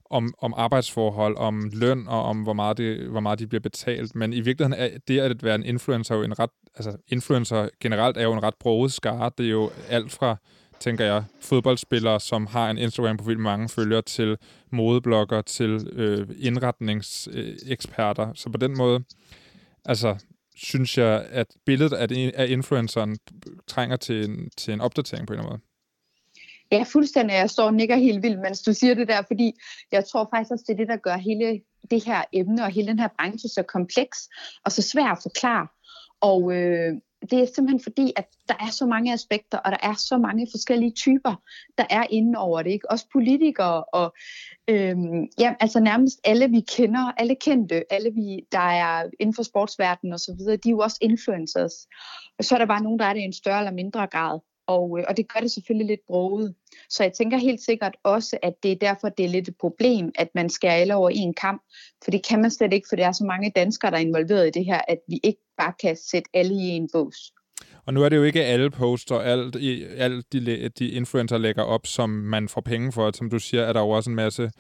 om, om arbejdsforhold, om løn og om, hvor meget, det, hvor meget de bliver betalt. Men i virkeligheden er det at være en influencer jo en ret... Altså, influencer generelt er jo en ret broget skare. Det er jo alt fra tænker jeg, fodboldspillere, som har en Instagram-profil med mange følgere, til modeblogger, til øh, indretningseksperter. Så på den måde, altså, synes jeg, at billedet af, af influenceren trænger til en, til en opdatering på en eller anden måde. Ja, fuldstændig. Jeg står og nikker helt vildt, mens du siger det der, fordi jeg tror faktisk også, det er det, der gør hele det her emne og hele den her branche så kompleks og så svær at forklare. Og øh, det er simpelthen fordi, at der er så mange aspekter, og der er så mange forskellige typer, der er inde over det. Ikke? Også politikere og øhm, ja, altså nærmest alle vi kender, alle kendte, alle vi, der er inden for sportsverdenen og så videre, de er jo også influencers. Og så er der bare nogen, der er det i en større eller mindre grad. Og, øh, og det gør det selvfølgelig lidt broget. Så jeg tænker helt sikkert også, at det er derfor, det er lidt et problem, at man skærer alle over en kamp. For det kan man slet ikke, for der er så mange danskere, der er involveret i det her, at vi ikke bare kan sætte alle i en bås. Og nu er det jo ikke alle poster, alt, alt de, de influencer lægger op, som man får penge for. Som du siger, er der jo også en masse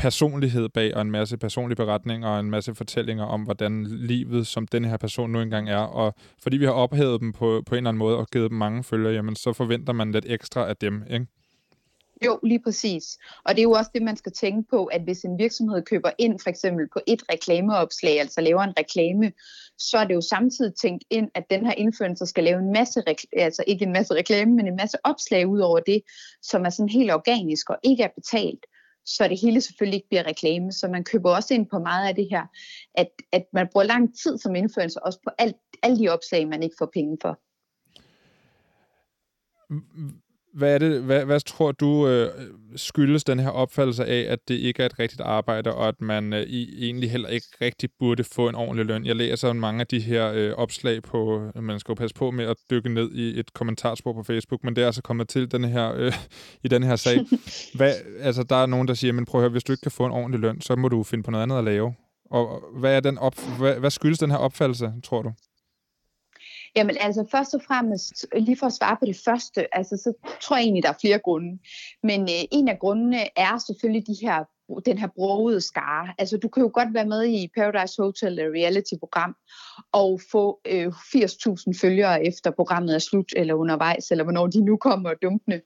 personlighed bag, og en masse personlige beretninger, og en masse fortællinger om, hvordan livet som den her person nu engang er. Og fordi vi har ophævet dem på, på en eller anden måde, og givet dem mange følgere, jamen så forventer man lidt ekstra af dem, ikke? Jo, lige præcis. Og det er jo også det, man skal tænke på, at hvis en virksomhed køber ind for eksempel på et reklameopslag, altså laver en reklame, så er det jo samtidig tænkt ind, at den her influencer skal lave en masse, altså ikke en masse reklame, men en masse opslag ud over det, som er sådan helt organisk og ikke er betalt så det hele selvfølgelig ikke bliver reklame. Så man køber også ind på meget af det her, at, at man bruger lang tid som influencer, også på alt, alle de opslag, man ikke får penge for. Hvad, er det, hvad, hvad tror du øh, skyldes den her opfattelse af, at det ikke er et rigtigt arbejde, og at man øh, egentlig heller ikke rigtig burde få en ordentlig løn? Jeg læser mange af de her øh, opslag på, man skal jo passe på med at dykke ned i et kommentarspor på Facebook, men det er altså kommet til den her, øh, i den her sag. Hvad, altså, der er nogen, der siger, men prøv at høre, hvis du ikke kan få en ordentlig løn, så må du finde på noget andet at lave. Og hvad, er den op, hvad, hvad skyldes den her opfattelse, tror du? Jamen altså først og fremmest, lige for at svare på det første, altså så tror jeg egentlig, der er flere grunde. Men øh, en af grundene er selvfølgelig de her den her brogede skare. Altså, du kan jo godt være med i Paradise Hotel øh, reality-program og få øh, 80.000 følgere efter programmet er slut, eller undervejs, eller hvornår de nu kommer dumpende.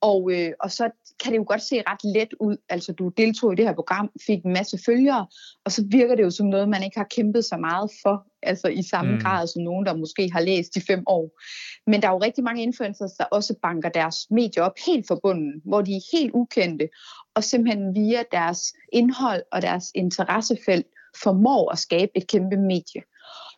Og, øh, og så kan det jo godt se ret let ud. Altså, du deltog i det her program, fik en masse følgere, og så virker det jo som noget, man ikke har kæmpet så meget for, altså i samme mm. grad som nogen, der måske har læst i fem år. Men der er jo rigtig mange influencers, der også banker deres medier op helt forbundet, hvor de er helt ukendte, og simpelthen via deres indhold og deres interessefelt formår at skabe et kæmpe medie.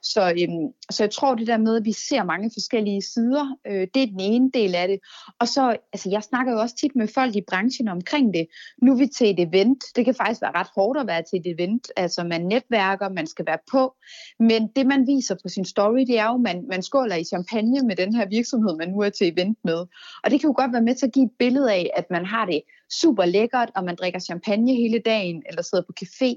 Så, øhm, så jeg tror det der med, at vi ser mange forskellige sider, øh, det er den ene del af det. Og så, altså jeg snakker jo også tit med folk i branchen omkring det. Nu er vi til et event. Det kan faktisk være ret hårdt at være til et event. Altså man netværker, man skal være på. Men det man viser på sin story, det er jo, at man, man skåler i champagne med den her virksomhed, man nu er til event med. Og det kan jo godt være med til at give et billede af, at man har det super lækkert, og man drikker champagne hele dagen, eller sidder på café.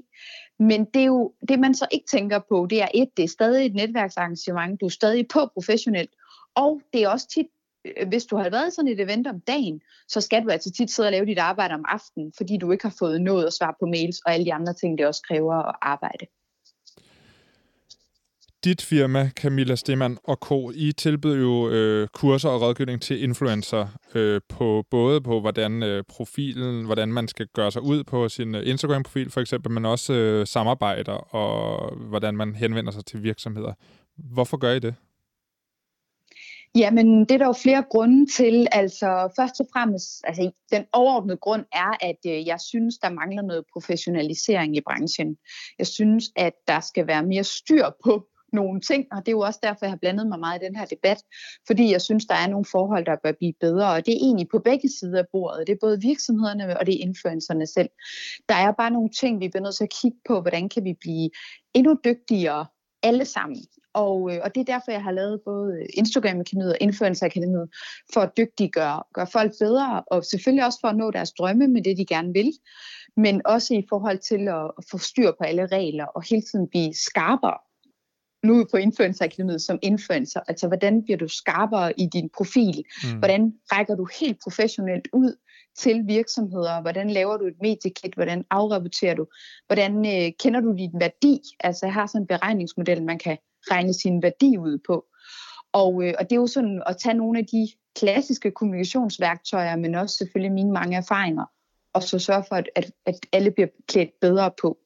Men det er jo det, man så ikke tænker på, det er et, det er stadig et netværksarrangement, du er stadig på professionelt, og det er også tit, øh, hvis du har været sådan et event om dagen, så skal du altså tit sidde og lave dit arbejde om aftenen, fordi du ikke har fået noget at svare på mails og alle de andre ting, det også kræver at arbejde dit firma, Camilla Stemann og Co., I tilbyder jo øh, kurser og rådgivning til influencer øh, på både på hvordan øh, profilen, hvordan man skal gøre sig ud på sin øh, Instagram-profil for eksempel, men også øh, samarbejder og hvordan man henvender sig til virksomheder. Hvorfor gør I det? Jamen, det er der jo flere grunde til. Altså, først og fremmest, altså, den overordnede grund er, at øh, jeg synes, der mangler noget professionalisering i branchen. Jeg synes, at der skal være mere styr på nogle ting, og det er jo også derfor, jeg har blandet mig meget i den her debat, fordi jeg synes, der er nogle forhold, der bør blive bedre, og det er egentlig på begge sider af bordet. Det er både virksomhederne og det er influencerne selv. Der er bare nogle ting, vi bliver nødt til at kigge på, hvordan kan vi blive endnu dygtigere alle sammen. Og, øh, og det er derfor, jeg har lavet både Instagram-akademiet og Influencer-akademiet, for at dygtiggøre gøre folk bedre, og selvfølgelig også for at nå deres drømme med det, de gerne vil, men også i forhold til at, at få styr på alle regler og hele tiden blive skarpere nu på Influencer Akademiet som influencer. Altså, hvordan bliver du skarpere i din profil? Mm. Hvordan rækker du helt professionelt ud til virksomheder? Hvordan laver du et mediekit? Hvordan afrapporterer du? Hvordan øh, kender du din værdi? Altså, jeg har sådan en beregningsmodel, man kan regne sin værdi ud på. Og, øh, og det er jo sådan at tage nogle af de klassiske kommunikationsværktøjer, men også selvfølgelig mine mange erfaringer, og så sørge for, at, at, at alle bliver klædt bedre på.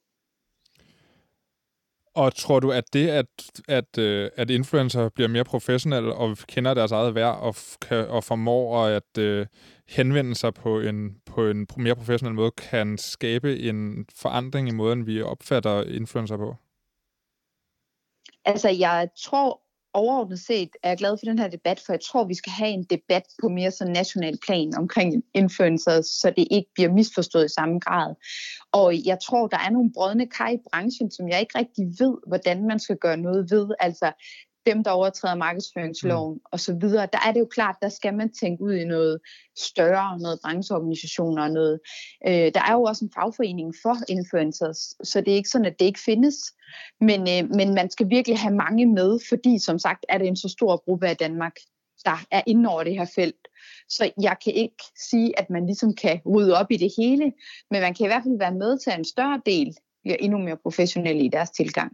Og tror du, at det, at, at, øh, at influencer bliver mere professionelle og kender deres eget værd og, kan, og formår at uh, henvende sig på en, på en mere professionel måde, kan skabe en forandring i måden, vi opfatter influencer på? Altså, jeg tror overordnet set er jeg glad for den her debat, for jeg tror, vi skal have en debat på mere sådan national plan omkring influencers, så det ikke bliver misforstået i samme grad. Og jeg tror, der er nogle brødne kar i branchen, som jeg ikke rigtig ved, hvordan man skal gøre noget ved. Altså, dem, der overtræder markedsføringsloven mm. osv., der er det jo klart, der skal man tænke ud i noget større, noget brancheorganisationer og noget. Øh, der er jo også en fagforening for influencers, så det er ikke sådan, at det ikke findes. Men, øh, men man skal virkelig have mange med, fordi som sagt er det en så stor gruppe af Danmark, der er inde over det her felt. Så jeg kan ikke sige, at man ligesom kan rydde op i det hele, men man kan i hvert fald være med til, en større del bliver endnu mere professionelle i deres tilgang.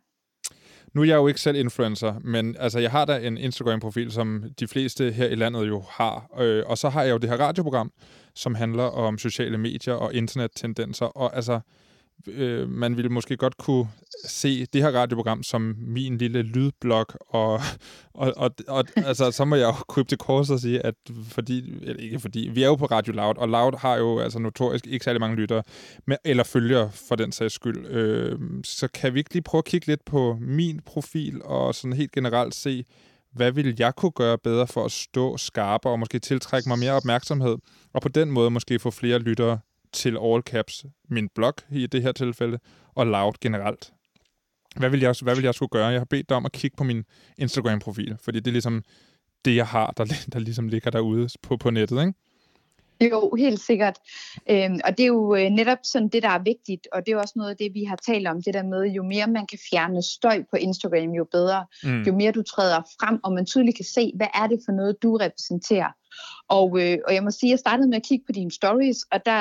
Nu er jeg jo ikke selv influencer, men altså, jeg har da en Instagram-profil, som de fleste her i landet jo har. Øh, og så har jeg jo det her radioprogram, som handler om sociale medier og internettendenser. Og altså, øh, man ville måske godt kunne se det her radioprogram som min lille lydblok, og, og, og, og altså, så må jeg jo krybe til kors og sige, at fordi, eller ikke fordi, vi er jo på Radio Loud, og Loud har jo altså notorisk ikke særlig mange lyttere, men, eller følgere for den sags skyld. Øh, så kan vi ikke lige prøve at kigge lidt på min profil, og sådan helt generelt se, hvad vil jeg kunne gøre bedre for at stå skarpere, og måske tiltrække mig mere opmærksomhed, og på den måde måske få flere lyttere til all caps, min blog i det her tilfælde, og Loud generelt. Hvad vil jeg, hvad vil jeg skulle gøre? Jeg har bedt dig om at kigge på min Instagram-profil, fordi det er ligesom det, jeg har, der, der ligesom ligger derude på, på nettet, ikke? Jo, helt sikkert. Øhm, og det er jo øh, netop sådan det, der er vigtigt, og det er også noget af det, vi har talt om, det der med, jo mere man kan fjerne støj på Instagram, jo bedre. Mm. Jo mere du træder frem, og man tydeligt kan se, hvad er det for noget, du repræsenterer. Og, øh, og jeg må sige, at jeg startede med at kigge på dine stories, og der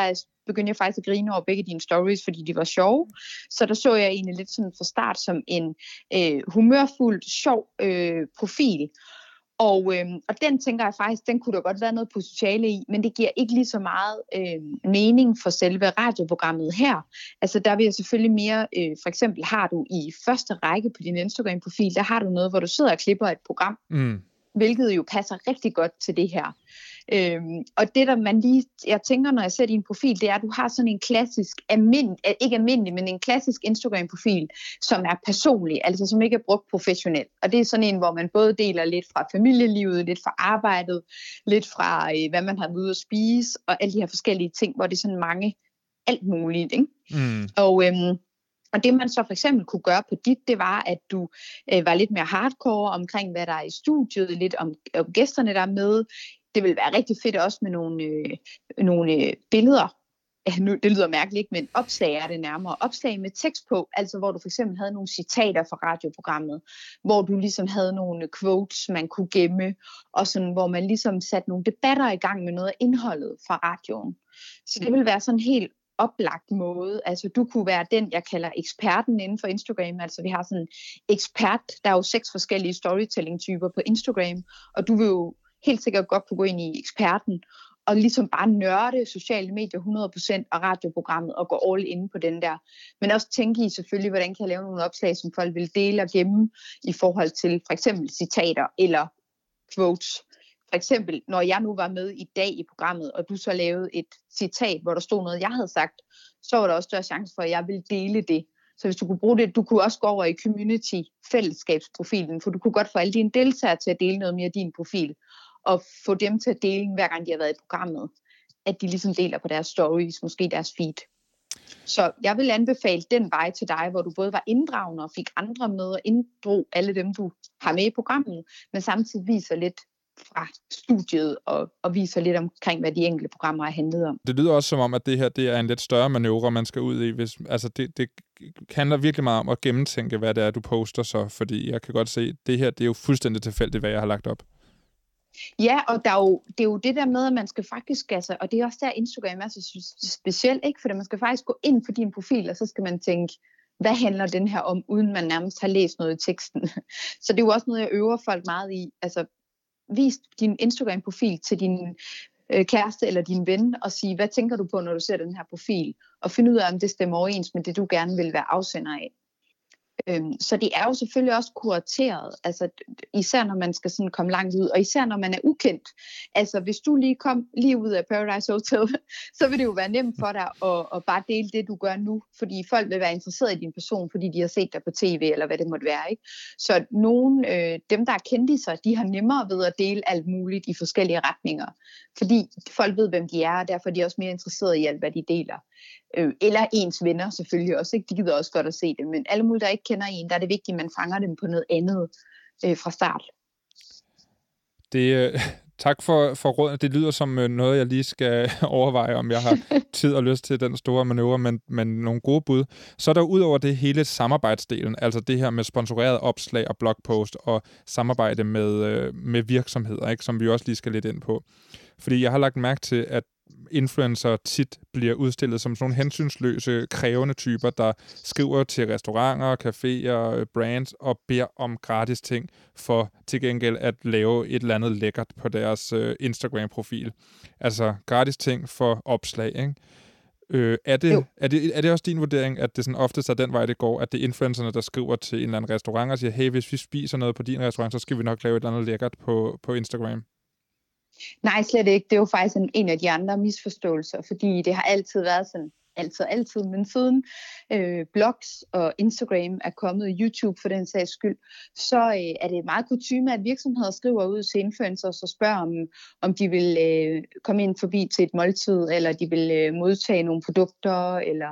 begyndte jeg faktisk at grine over begge dine stories, fordi de var sjove. Så der så jeg egentlig lidt sådan fra start som en øh, humørfuld, sjov øh, profil. Og, øh, og den tænker jeg faktisk, den kunne der godt være noget potentiale i, men det giver ikke lige så meget øh, mening for selve radioprogrammet her. Altså der vil jeg selvfølgelig mere, øh, for eksempel har du i første række på din Instagram-profil, der har du noget, hvor du sidder og klipper et program, mm. hvilket jo passer rigtig godt til det her. Øhm, og det der man lige, jeg tænker, når jeg ser din profil, det er, at du har sådan en klassisk, almind, ikke almindelig, men en klassisk Instagram-profil, som er personlig, altså som ikke er brugt professionelt. Og det er sådan en, hvor man både deler lidt fra familielivet, lidt fra arbejdet, lidt fra, øh, hvad man har været ude at spise, og alle de her forskellige ting, hvor det er sådan mange, alt muligt. Ikke? Mm. Og øhm, og det man så for eksempel kunne gøre på dit, det var, at du øh, var lidt mere hardcore omkring, hvad der er i studiet, lidt om, om gæsterne, der er med det vil være rigtig fedt også med nogle, øh, nogle øh, billeder. Ja, nu, det lyder mærkeligt, men opslag er det nærmere. Opslag med tekst på, altså hvor du for eksempel havde nogle citater fra radioprogrammet, hvor du ligesom havde nogle quotes, man kunne gemme, og sådan, hvor man ligesom satte nogle debatter i gang med noget af indholdet fra radioen. Så det vil være sådan helt oplagt måde. Altså du kunne være den, jeg kalder eksperten inden for Instagram. Altså vi har sådan en ekspert, der er jo seks forskellige storytelling-typer på Instagram, og du vil jo helt sikkert godt kunne gå ind i eksperten og ligesom bare nørde sociale medier 100% og radioprogrammet og gå all in på den der. Men også tænke i selvfølgelig, hvordan kan jeg lave nogle opslag, som folk vil dele og gemme i forhold til for eksempel citater eller quotes. For eksempel, når jeg nu var med i dag i programmet, og du så lavede et citat, hvor der stod noget, jeg havde sagt, så var der også større chance for, at jeg ville dele det. Så hvis du kunne bruge det, du kunne også gå over i community fællesskabsprofilen, for du kunne godt få alle dine deltagere til at dele noget mere af din profil og få dem til at dele, hver gang de har været i programmet, at de ligesom deler på deres stories, måske deres feed. Så jeg vil anbefale den vej til dig, hvor du både var inddragende og fik andre med og inddrog alle dem, du har med i programmet, men samtidig viser lidt fra studiet og, og viser lidt omkring, hvad de enkelte programmer har handlet om. Det lyder også som om, at det her det er en lidt større manøvre, man skal ud i. Hvis, altså det, det handler virkelig meget om at gennemtænke, hvad det er, du poster så, fordi jeg kan godt se, at det her det er jo fuldstændig tilfældigt, hvad jeg har lagt op. Ja, og der er jo, det er jo det der med, at man skal faktisk, altså, og det er også der Instagram er så specielt, ikke? fordi man skal faktisk gå ind på din profil, og så skal man tænke, hvad handler den her om, uden man nærmest har læst noget i teksten. Så det er jo også noget, jeg øver folk meget i. Altså, vis din Instagram-profil til din øh, kæreste eller din ven, og sige, hvad tænker du på, når du ser den her profil? Og finde ud af, om det stemmer overens med det, du gerne vil være afsender af. Øhm, så det er jo selvfølgelig også kurateret, altså især når man skal sådan komme langt ud, og især når man er ukendt. Altså hvis du lige kom lige ud af Paradise Hotel, så vil det jo være nemt for dig at, at bare dele det, du gør nu, fordi folk vil være interesseret i din person, fordi de har set dig på tv, eller hvad det måtte være. Ikke? Så nogen, øh, dem der er sig, de har nemmere ved at dele alt muligt i forskellige retninger, fordi folk ved, hvem de er, og derfor er de også mere interesserede i alt, hvad de deler. Øh, eller ens venner selvfølgelig også, ikke? de gider også godt at se det, men alle mulige, der ikke kender en, der er det vigtigt, at man fanger dem på noget andet øh, fra start. Det, øh, tak for, for rådet. Det lyder som øh, noget, jeg lige skal overveje, om jeg har tid og lyst til den store manøvre, men, men nogle gode bud. Så er der ud over det hele samarbejdsdelen, altså det her med sponsoreret opslag og blogpost og samarbejde med, øh, med virksomheder, ikke, som vi også lige skal lidt ind på. Fordi jeg har lagt mærke til, at influencer tit bliver udstillet som sådan nogle hensynsløse, krævende typer, der skriver til restauranter, caféer, brands og beder om gratis ting for til gengæld at lave et eller andet lækkert på deres øh, Instagram-profil. Altså gratis ting for opslag, ikke? Øh, er, det, er, det, er det også din vurdering, at det sådan oftest er den vej, det går, at det er influencerne, der skriver til en eller anden restaurant og siger, hey, hvis vi spiser noget på din restaurant, så skal vi nok lave et eller andet lækkert på, på Instagram? Nej, slet ikke. Det er jo faktisk en, en af de andre misforståelser, fordi det har altid været sådan, altid, altid, men siden øh, blogs og Instagram er kommet, YouTube for den sags skyld, så øh, er det meget kutume, at virksomheder skriver ud til influencers og spørger, om, om de vil øh, komme ind forbi til et måltid, eller de vil øh, modtage nogle produkter, eller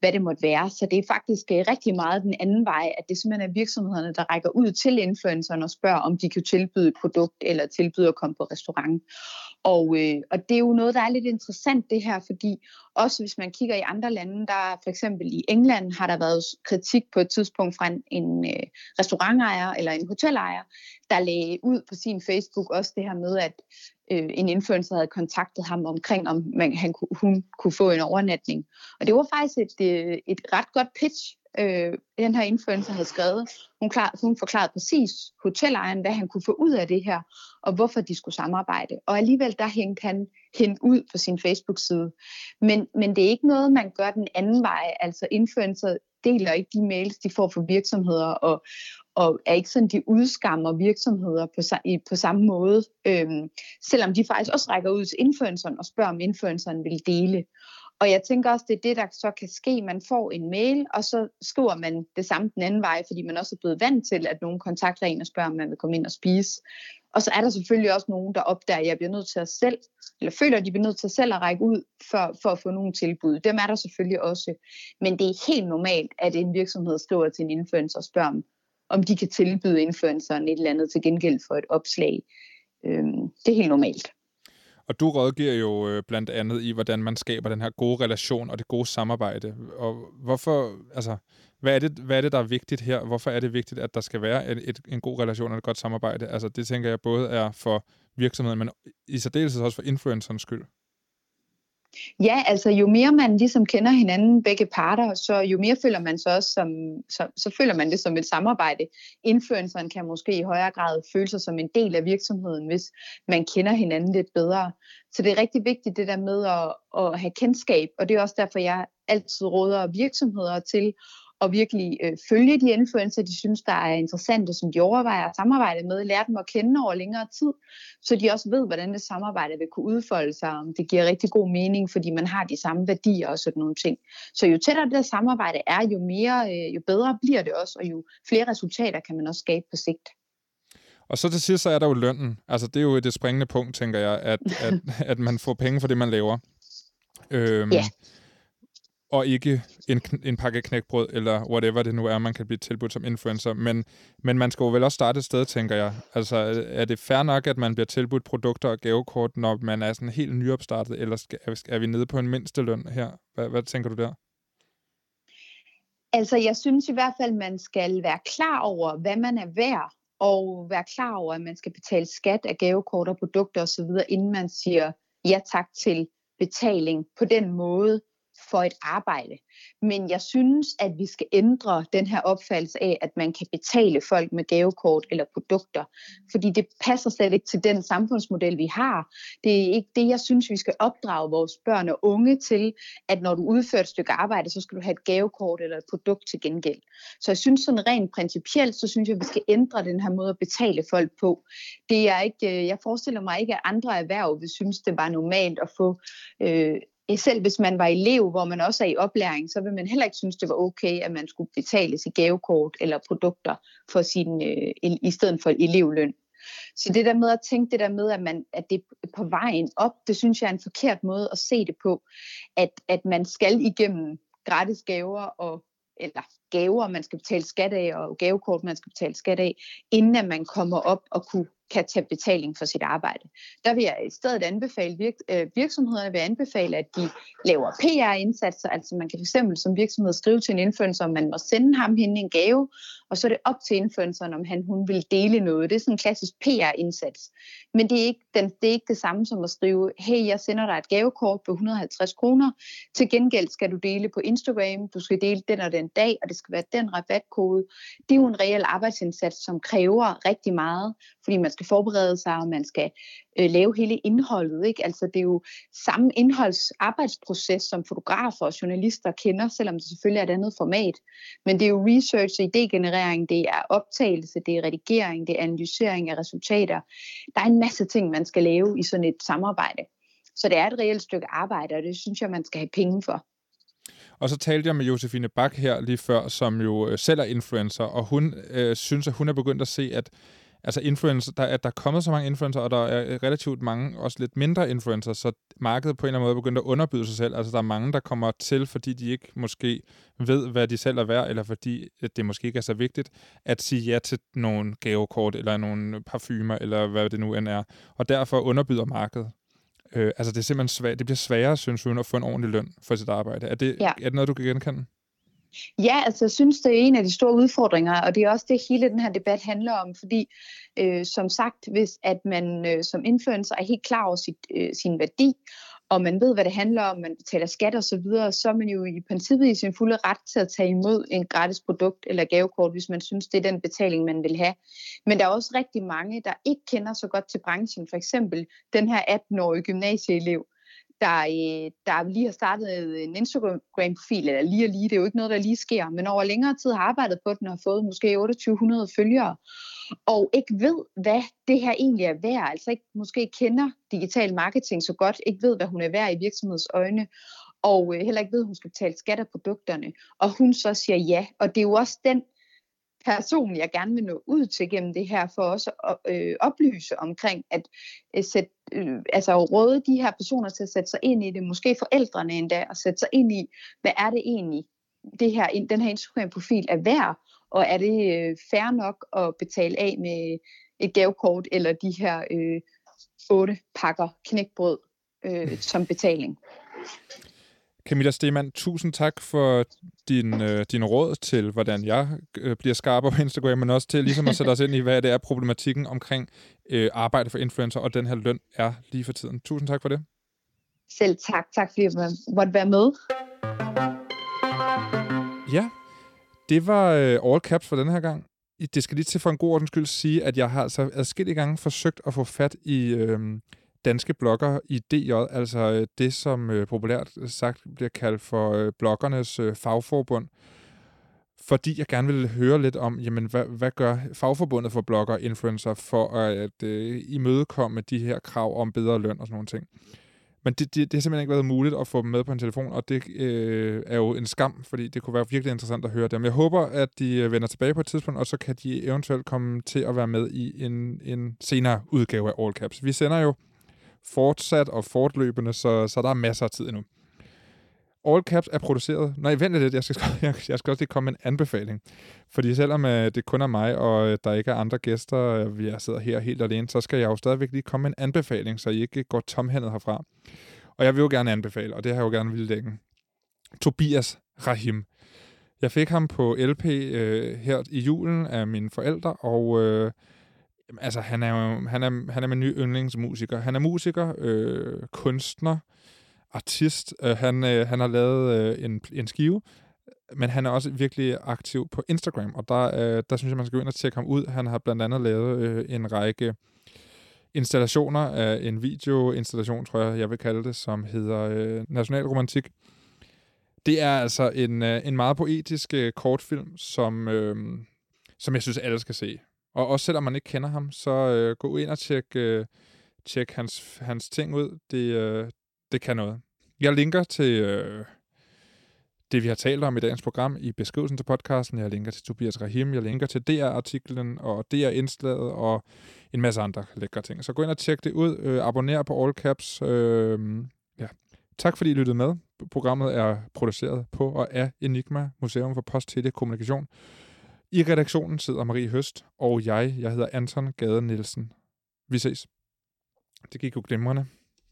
hvad det måtte være. Så det er faktisk øh, rigtig meget den anden vej, at det simpelthen er virksomhederne, der rækker ud til influencerne og spørger, om de kan tilbyde et produkt, eller tilbyde at komme på restaurant. Og, øh, og det er jo noget, der er lidt interessant det her, fordi også hvis man kigger i andre lande, der for eksempel i England har der været kritik på et tidspunkt fra en, en øh, restaurantejer eller en hotelejer, der lagde ud på sin Facebook også det her med, at øh, en influencer havde kontaktet ham omkring, om man, han, hun kunne få en overnatning. Og det var faktisk et, øh, et ret godt pitch, øh, den her influencer havde skrevet. Hun, klar, hun forklarede præcis hotellejeren, hvad han kunne få ud af det her, og hvorfor de skulle samarbejde. Og alligevel der hængte han hende ud på sin Facebook-side. Men, men det er ikke noget, man gør den anden vej. Altså influencer deler ikke de mails, de får fra virksomheder, og, og er ikke sådan, de udskammer virksomheder på, på samme måde, øhm, selvom de faktisk også rækker ud til influenceren og spørger, om influenceren vil dele. Og jeg tænker også, det er det, der så kan ske. Man får en mail, og så skriver man det samme den anden vej, fordi man også er blevet vant til, at nogen kontakter en og spørger, om man vil komme ind og spise. Og så er der selvfølgelig også nogen, der opdager, at jeg bliver nødt til at selv, eller føler, at de bliver nødt til at selv at række ud for, for at få nogle tilbud. Dem er der selvfølgelig også. Men det er helt normalt, at en virksomhed skriver til en influencer og spørger, om, om de kan tilbyde influenceren et eller andet til gengæld for et opslag. Øhm, det er helt normalt. Og du rådgiver jo øh, blandt andet i, hvordan man skaber den her gode relation og det gode samarbejde. Og hvorfor, altså, hvad er, det, hvad er det, der er vigtigt her? Hvorfor er det vigtigt, at der skal være et, et, en god relation og et godt samarbejde? Altså, det tænker jeg både er for virksomheden, men i særdeleshed også for influencerens skyld. Ja, altså jo mere man ligesom kender hinanden, begge parter, så jo mere føler man så også som, så, så føler man det som et samarbejde. Influenceren kan måske i højere grad føle sig som en del af virksomheden, hvis man kender hinanden lidt bedre. Så det er rigtig vigtigt det der med at, at have kendskab, og det er også derfor, jeg altid råder virksomheder til og virkelig øh, følge de influencer, de synes, der er interessante, som de overvejer at samarbejde med, lære dem at kende over længere tid, så de også ved, hvordan det samarbejde vil kunne udfolde sig, om det giver rigtig god mening, fordi man har de samme værdier og sådan nogle ting. Så jo tættere det der samarbejde er, jo, mere, øh, jo bedre bliver det også, og jo flere resultater kan man også skabe på sigt. Og så til sidst, så er der jo lønnen. Altså, det er jo det springende punkt, tænker jeg, at, at, at man får penge for det, man laver. Øhm, ja og ikke en, en pakke knækbrød, eller whatever det nu er, man kan blive tilbudt som influencer. Men, men man skal jo vel også starte et sted, tænker jeg. Altså, er det fair nok, at man bliver tilbudt produkter og gavekort, når man er sådan helt nyopstartet, eller skal, er vi nede på en mindsteløn her? Hvad, hvad tænker du der? Altså, jeg synes i hvert fald, man skal være klar over, hvad man er værd, og være klar over, at man skal betale skat af gavekort og produkter osv., inden man siger ja tak til betaling på den måde, for et arbejde. Men jeg synes, at vi skal ændre den her opfattelse af, at man kan betale folk med gavekort eller produkter. Fordi det passer slet ikke til den samfundsmodel, vi har. Det er ikke det, jeg synes, vi skal opdrage vores børn og unge til, at når du udfører et stykke arbejde, så skal du have et gavekort eller et produkt til gengæld. Så jeg synes sådan rent principielt, så synes jeg, at vi skal ændre den her måde at betale folk på. Det er ikke, øh, jeg forestiller mig ikke, at andre erhverv vil synes, det var normalt at få øh, Øh, selv hvis man var elev, hvor man også er i oplæring, så vil man heller ikke synes, det var okay, at man skulle betales i gavekort eller produkter for sin, øh, i stedet for elevløn. Så det der med at tænke det der med, at, man, at det er på vejen op, det synes jeg er en forkert måde at se det på, at, at man skal igennem gratis gaver og eller gaver, man skal betale skat af, og gavekort, man skal betale skat af, inden at man kommer op og kunne kan tage betaling for sit arbejde. Der vil jeg i stedet anbefale virk- øh, virksomhederne vil anbefale, at de laver PR-indsatser. Altså man kan fx som virksomhed skrive til en influencer, om man må sende ham hende en gave, og så er det op til influenceren, om han hun vil dele noget. Det er sådan en klassisk PR-indsats. Men det er, ikke den, det er ikke det samme som at skrive, hey, jeg sender dig et gavekort på 150 kroner. Til gengæld skal du dele på Instagram, du skal dele den og den dag, og det skal være den rabatkode. Det er jo en reel arbejdsindsats, som kræver rigtig meget, fordi man skal forberede sig, og man skal øh, lave hele indholdet. Ikke? Altså, det er jo samme indholdsarbejdsproces, som fotografer og journalister kender, selvom det selvfølgelig er et andet format. Men det er jo research og idégenerering, det er optagelse, det er redigering, det er analysering af resultater. Der er en masse ting, man skal lave i sådan et samarbejde. Så det er et reelt stykke arbejde, og det synes jeg, man skal have penge for. Og så talte jeg med Josefine Bak her lige før, som jo øh, selv er influencer, og hun øh, synes, at hun er begyndt at se, at altså influencer, der, at der er kommet så mange influencer, og der er relativt mange, også lidt mindre influencer, så markedet på en eller anden måde er begyndt at underbyde sig selv. Altså der er mange, der kommer til, fordi de ikke måske ved, hvad de selv er værd, eller fordi at det måske ikke er så vigtigt, at sige ja til nogle gavekort, eller nogle parfumer, eller hvad det nu end er. Og derfor underbyder markedet. Øh, altså det er simpelthen svært, det bliver sværere, synes hun, at få en ordentlig løn for sit arbejde. Er det, ja. er det noget, du kan genkende? Ja, altså jeg synes, det er en af de store udfordringer, og det er også det, hele den her debat handler om, fordi øh, som sagt, hvis at man øh, som influencer er helt klar over sit, øh, sin værdi, og man ved, hvad det handler om, man betaler skat og så videre, så er man jo i princippet i sin fulde ret til at tage imod en gratis produkt eller gavekort, hvis man synes, det er den betaling, man vil have. Men der er også rigtig mange, der ikke kender så godt til branchen. For eksempel den her 18-årige gymnasieelev, der, øh, der lige har startet øh, en Instagram-profil, eller lige og lige, det er jo ikke noget, der lige sker, men over længere tid har arbejdet på den og har fået måske 2800 følgere, og ikke ved, hvad det her egentlig er værd, altså ikke måske kender digital marketing så godt, ikke ved, hvad hun er værd i virksomheds øjne, og øh, heller ikke ved, at hun skal betale skat af produkterne, og hun så siger ja, og det er jo også den person, jeg gerne vil nå ud til gennem det her, for også at øh, oplyse omkring, at øh, sætte, øh, altså råde de her personer til at sætte sig ind i det, måske forældrene endda, og sætte sig ind i, hvad er det egentlig, det her, den her Instagram-profil er værd, og er det øh, fair nok at betale af med et gavekort, eller de her øh, otte pakker knækbrød øh, som betaling. Camilla Stemann, tusind tak for din, øh, din råd til, hvordan jeg øh, bliver skarpere på Instagram, men også til ligesom at sætte os ind i, hvad det er problematikken omkring øh, arbejde for influencer, og den her løn er lige for tiden. Tusind tak for det. Selv tak. Tak fordi jeg måtte være med. Ja, det var øh, all caps for den her gang. Det skal lige til for en god ordens skyld sige, at jeg har altså adskillige gange forsøgt at få fat i... Øh, danske blogger i DJ, altså øh, det, som øh, populært sagt bliver kaldt for øh, bloggernes øh, fagforbund, fordi jeg gerne vil høre lidt om, jamen, hvad, hvad gør fagforbundet for blogger og influencer for at øh, imødekomme de her krav om bedre løn og sådan nogle ting. Men det, det, det har simpelthen ikke været muligt at få dem med på en telefon, og det øh, er jo en skam, fordi det kunne være virkelig interessant at høre dem. Jeg håber, at de øh, vender tilbage på et tidspunkt, og så kan de eventuelt komme til at være med i en, en senere udgave af All Caps. Vi sender jo fortsat og fortløbende, så, så der er masser af tid endnu. All Caps er produceret... Nej, vent lidt, jeg skal, jeg, jeg skal også lige komme med en anbefaling. Fordi selvom øh, det kun er mig, og øh, der ikke er andre gæster, øh, vi jeg sidder her helt alene, så skal jeg jo stadigvæk lige komme med en anbefaling, så I ikke går tomhændet herfra. Og jeg vil jo gerne anbefale, og det har jeg jo gerne ville længe. Tobias Rahim. Jeg fik ham på LP øh, her i julen af mine forældre, og altså, han er jo han er, han er min nye yndlingsmusiker. Han er musiker, øh, kunstner, artist. Øh, han, øh, han har lavet øh, en, en skive, men han er også virkelig aktiv på Instagram, og der, øh, der synes jeg, man skal gå ind og tjekke ham ud. Han har blandt andet lavet øh, en række installationer af en videoinstallation, tror jeg, jeg vil kalde det, som hedder øh, Nationalromantik. Det er altså en, øh, en meget poetisk øh, kortfilm, som, øh, som jeg synes, alle skal se. Og også selvom man ikke kender ham, så øh, gå ind og tjek, øh, tjek hans, hans ting ud. Det, øh, det kan noget. Jeg linker til øh, det, vi har talt om i dagens program i beskrivelsen til podcasten. Jeg linker til Tobias Rahim, jeg linker til DR-artiklen og DR-indslaget og en masse andre lækre ting. Så gå ind og tjek det ud. Øh, abonner på All Caps. Øh, ja. Tak fordi I lyttede med. Programmet er produceret på og af Enigma, Museum for Post, Tele Kommunikation. I redaktionen sidder Marie Høst, og jeg, jeg hedder Anton Gade Nielsen. Vi ses. Det gik jo glimrende.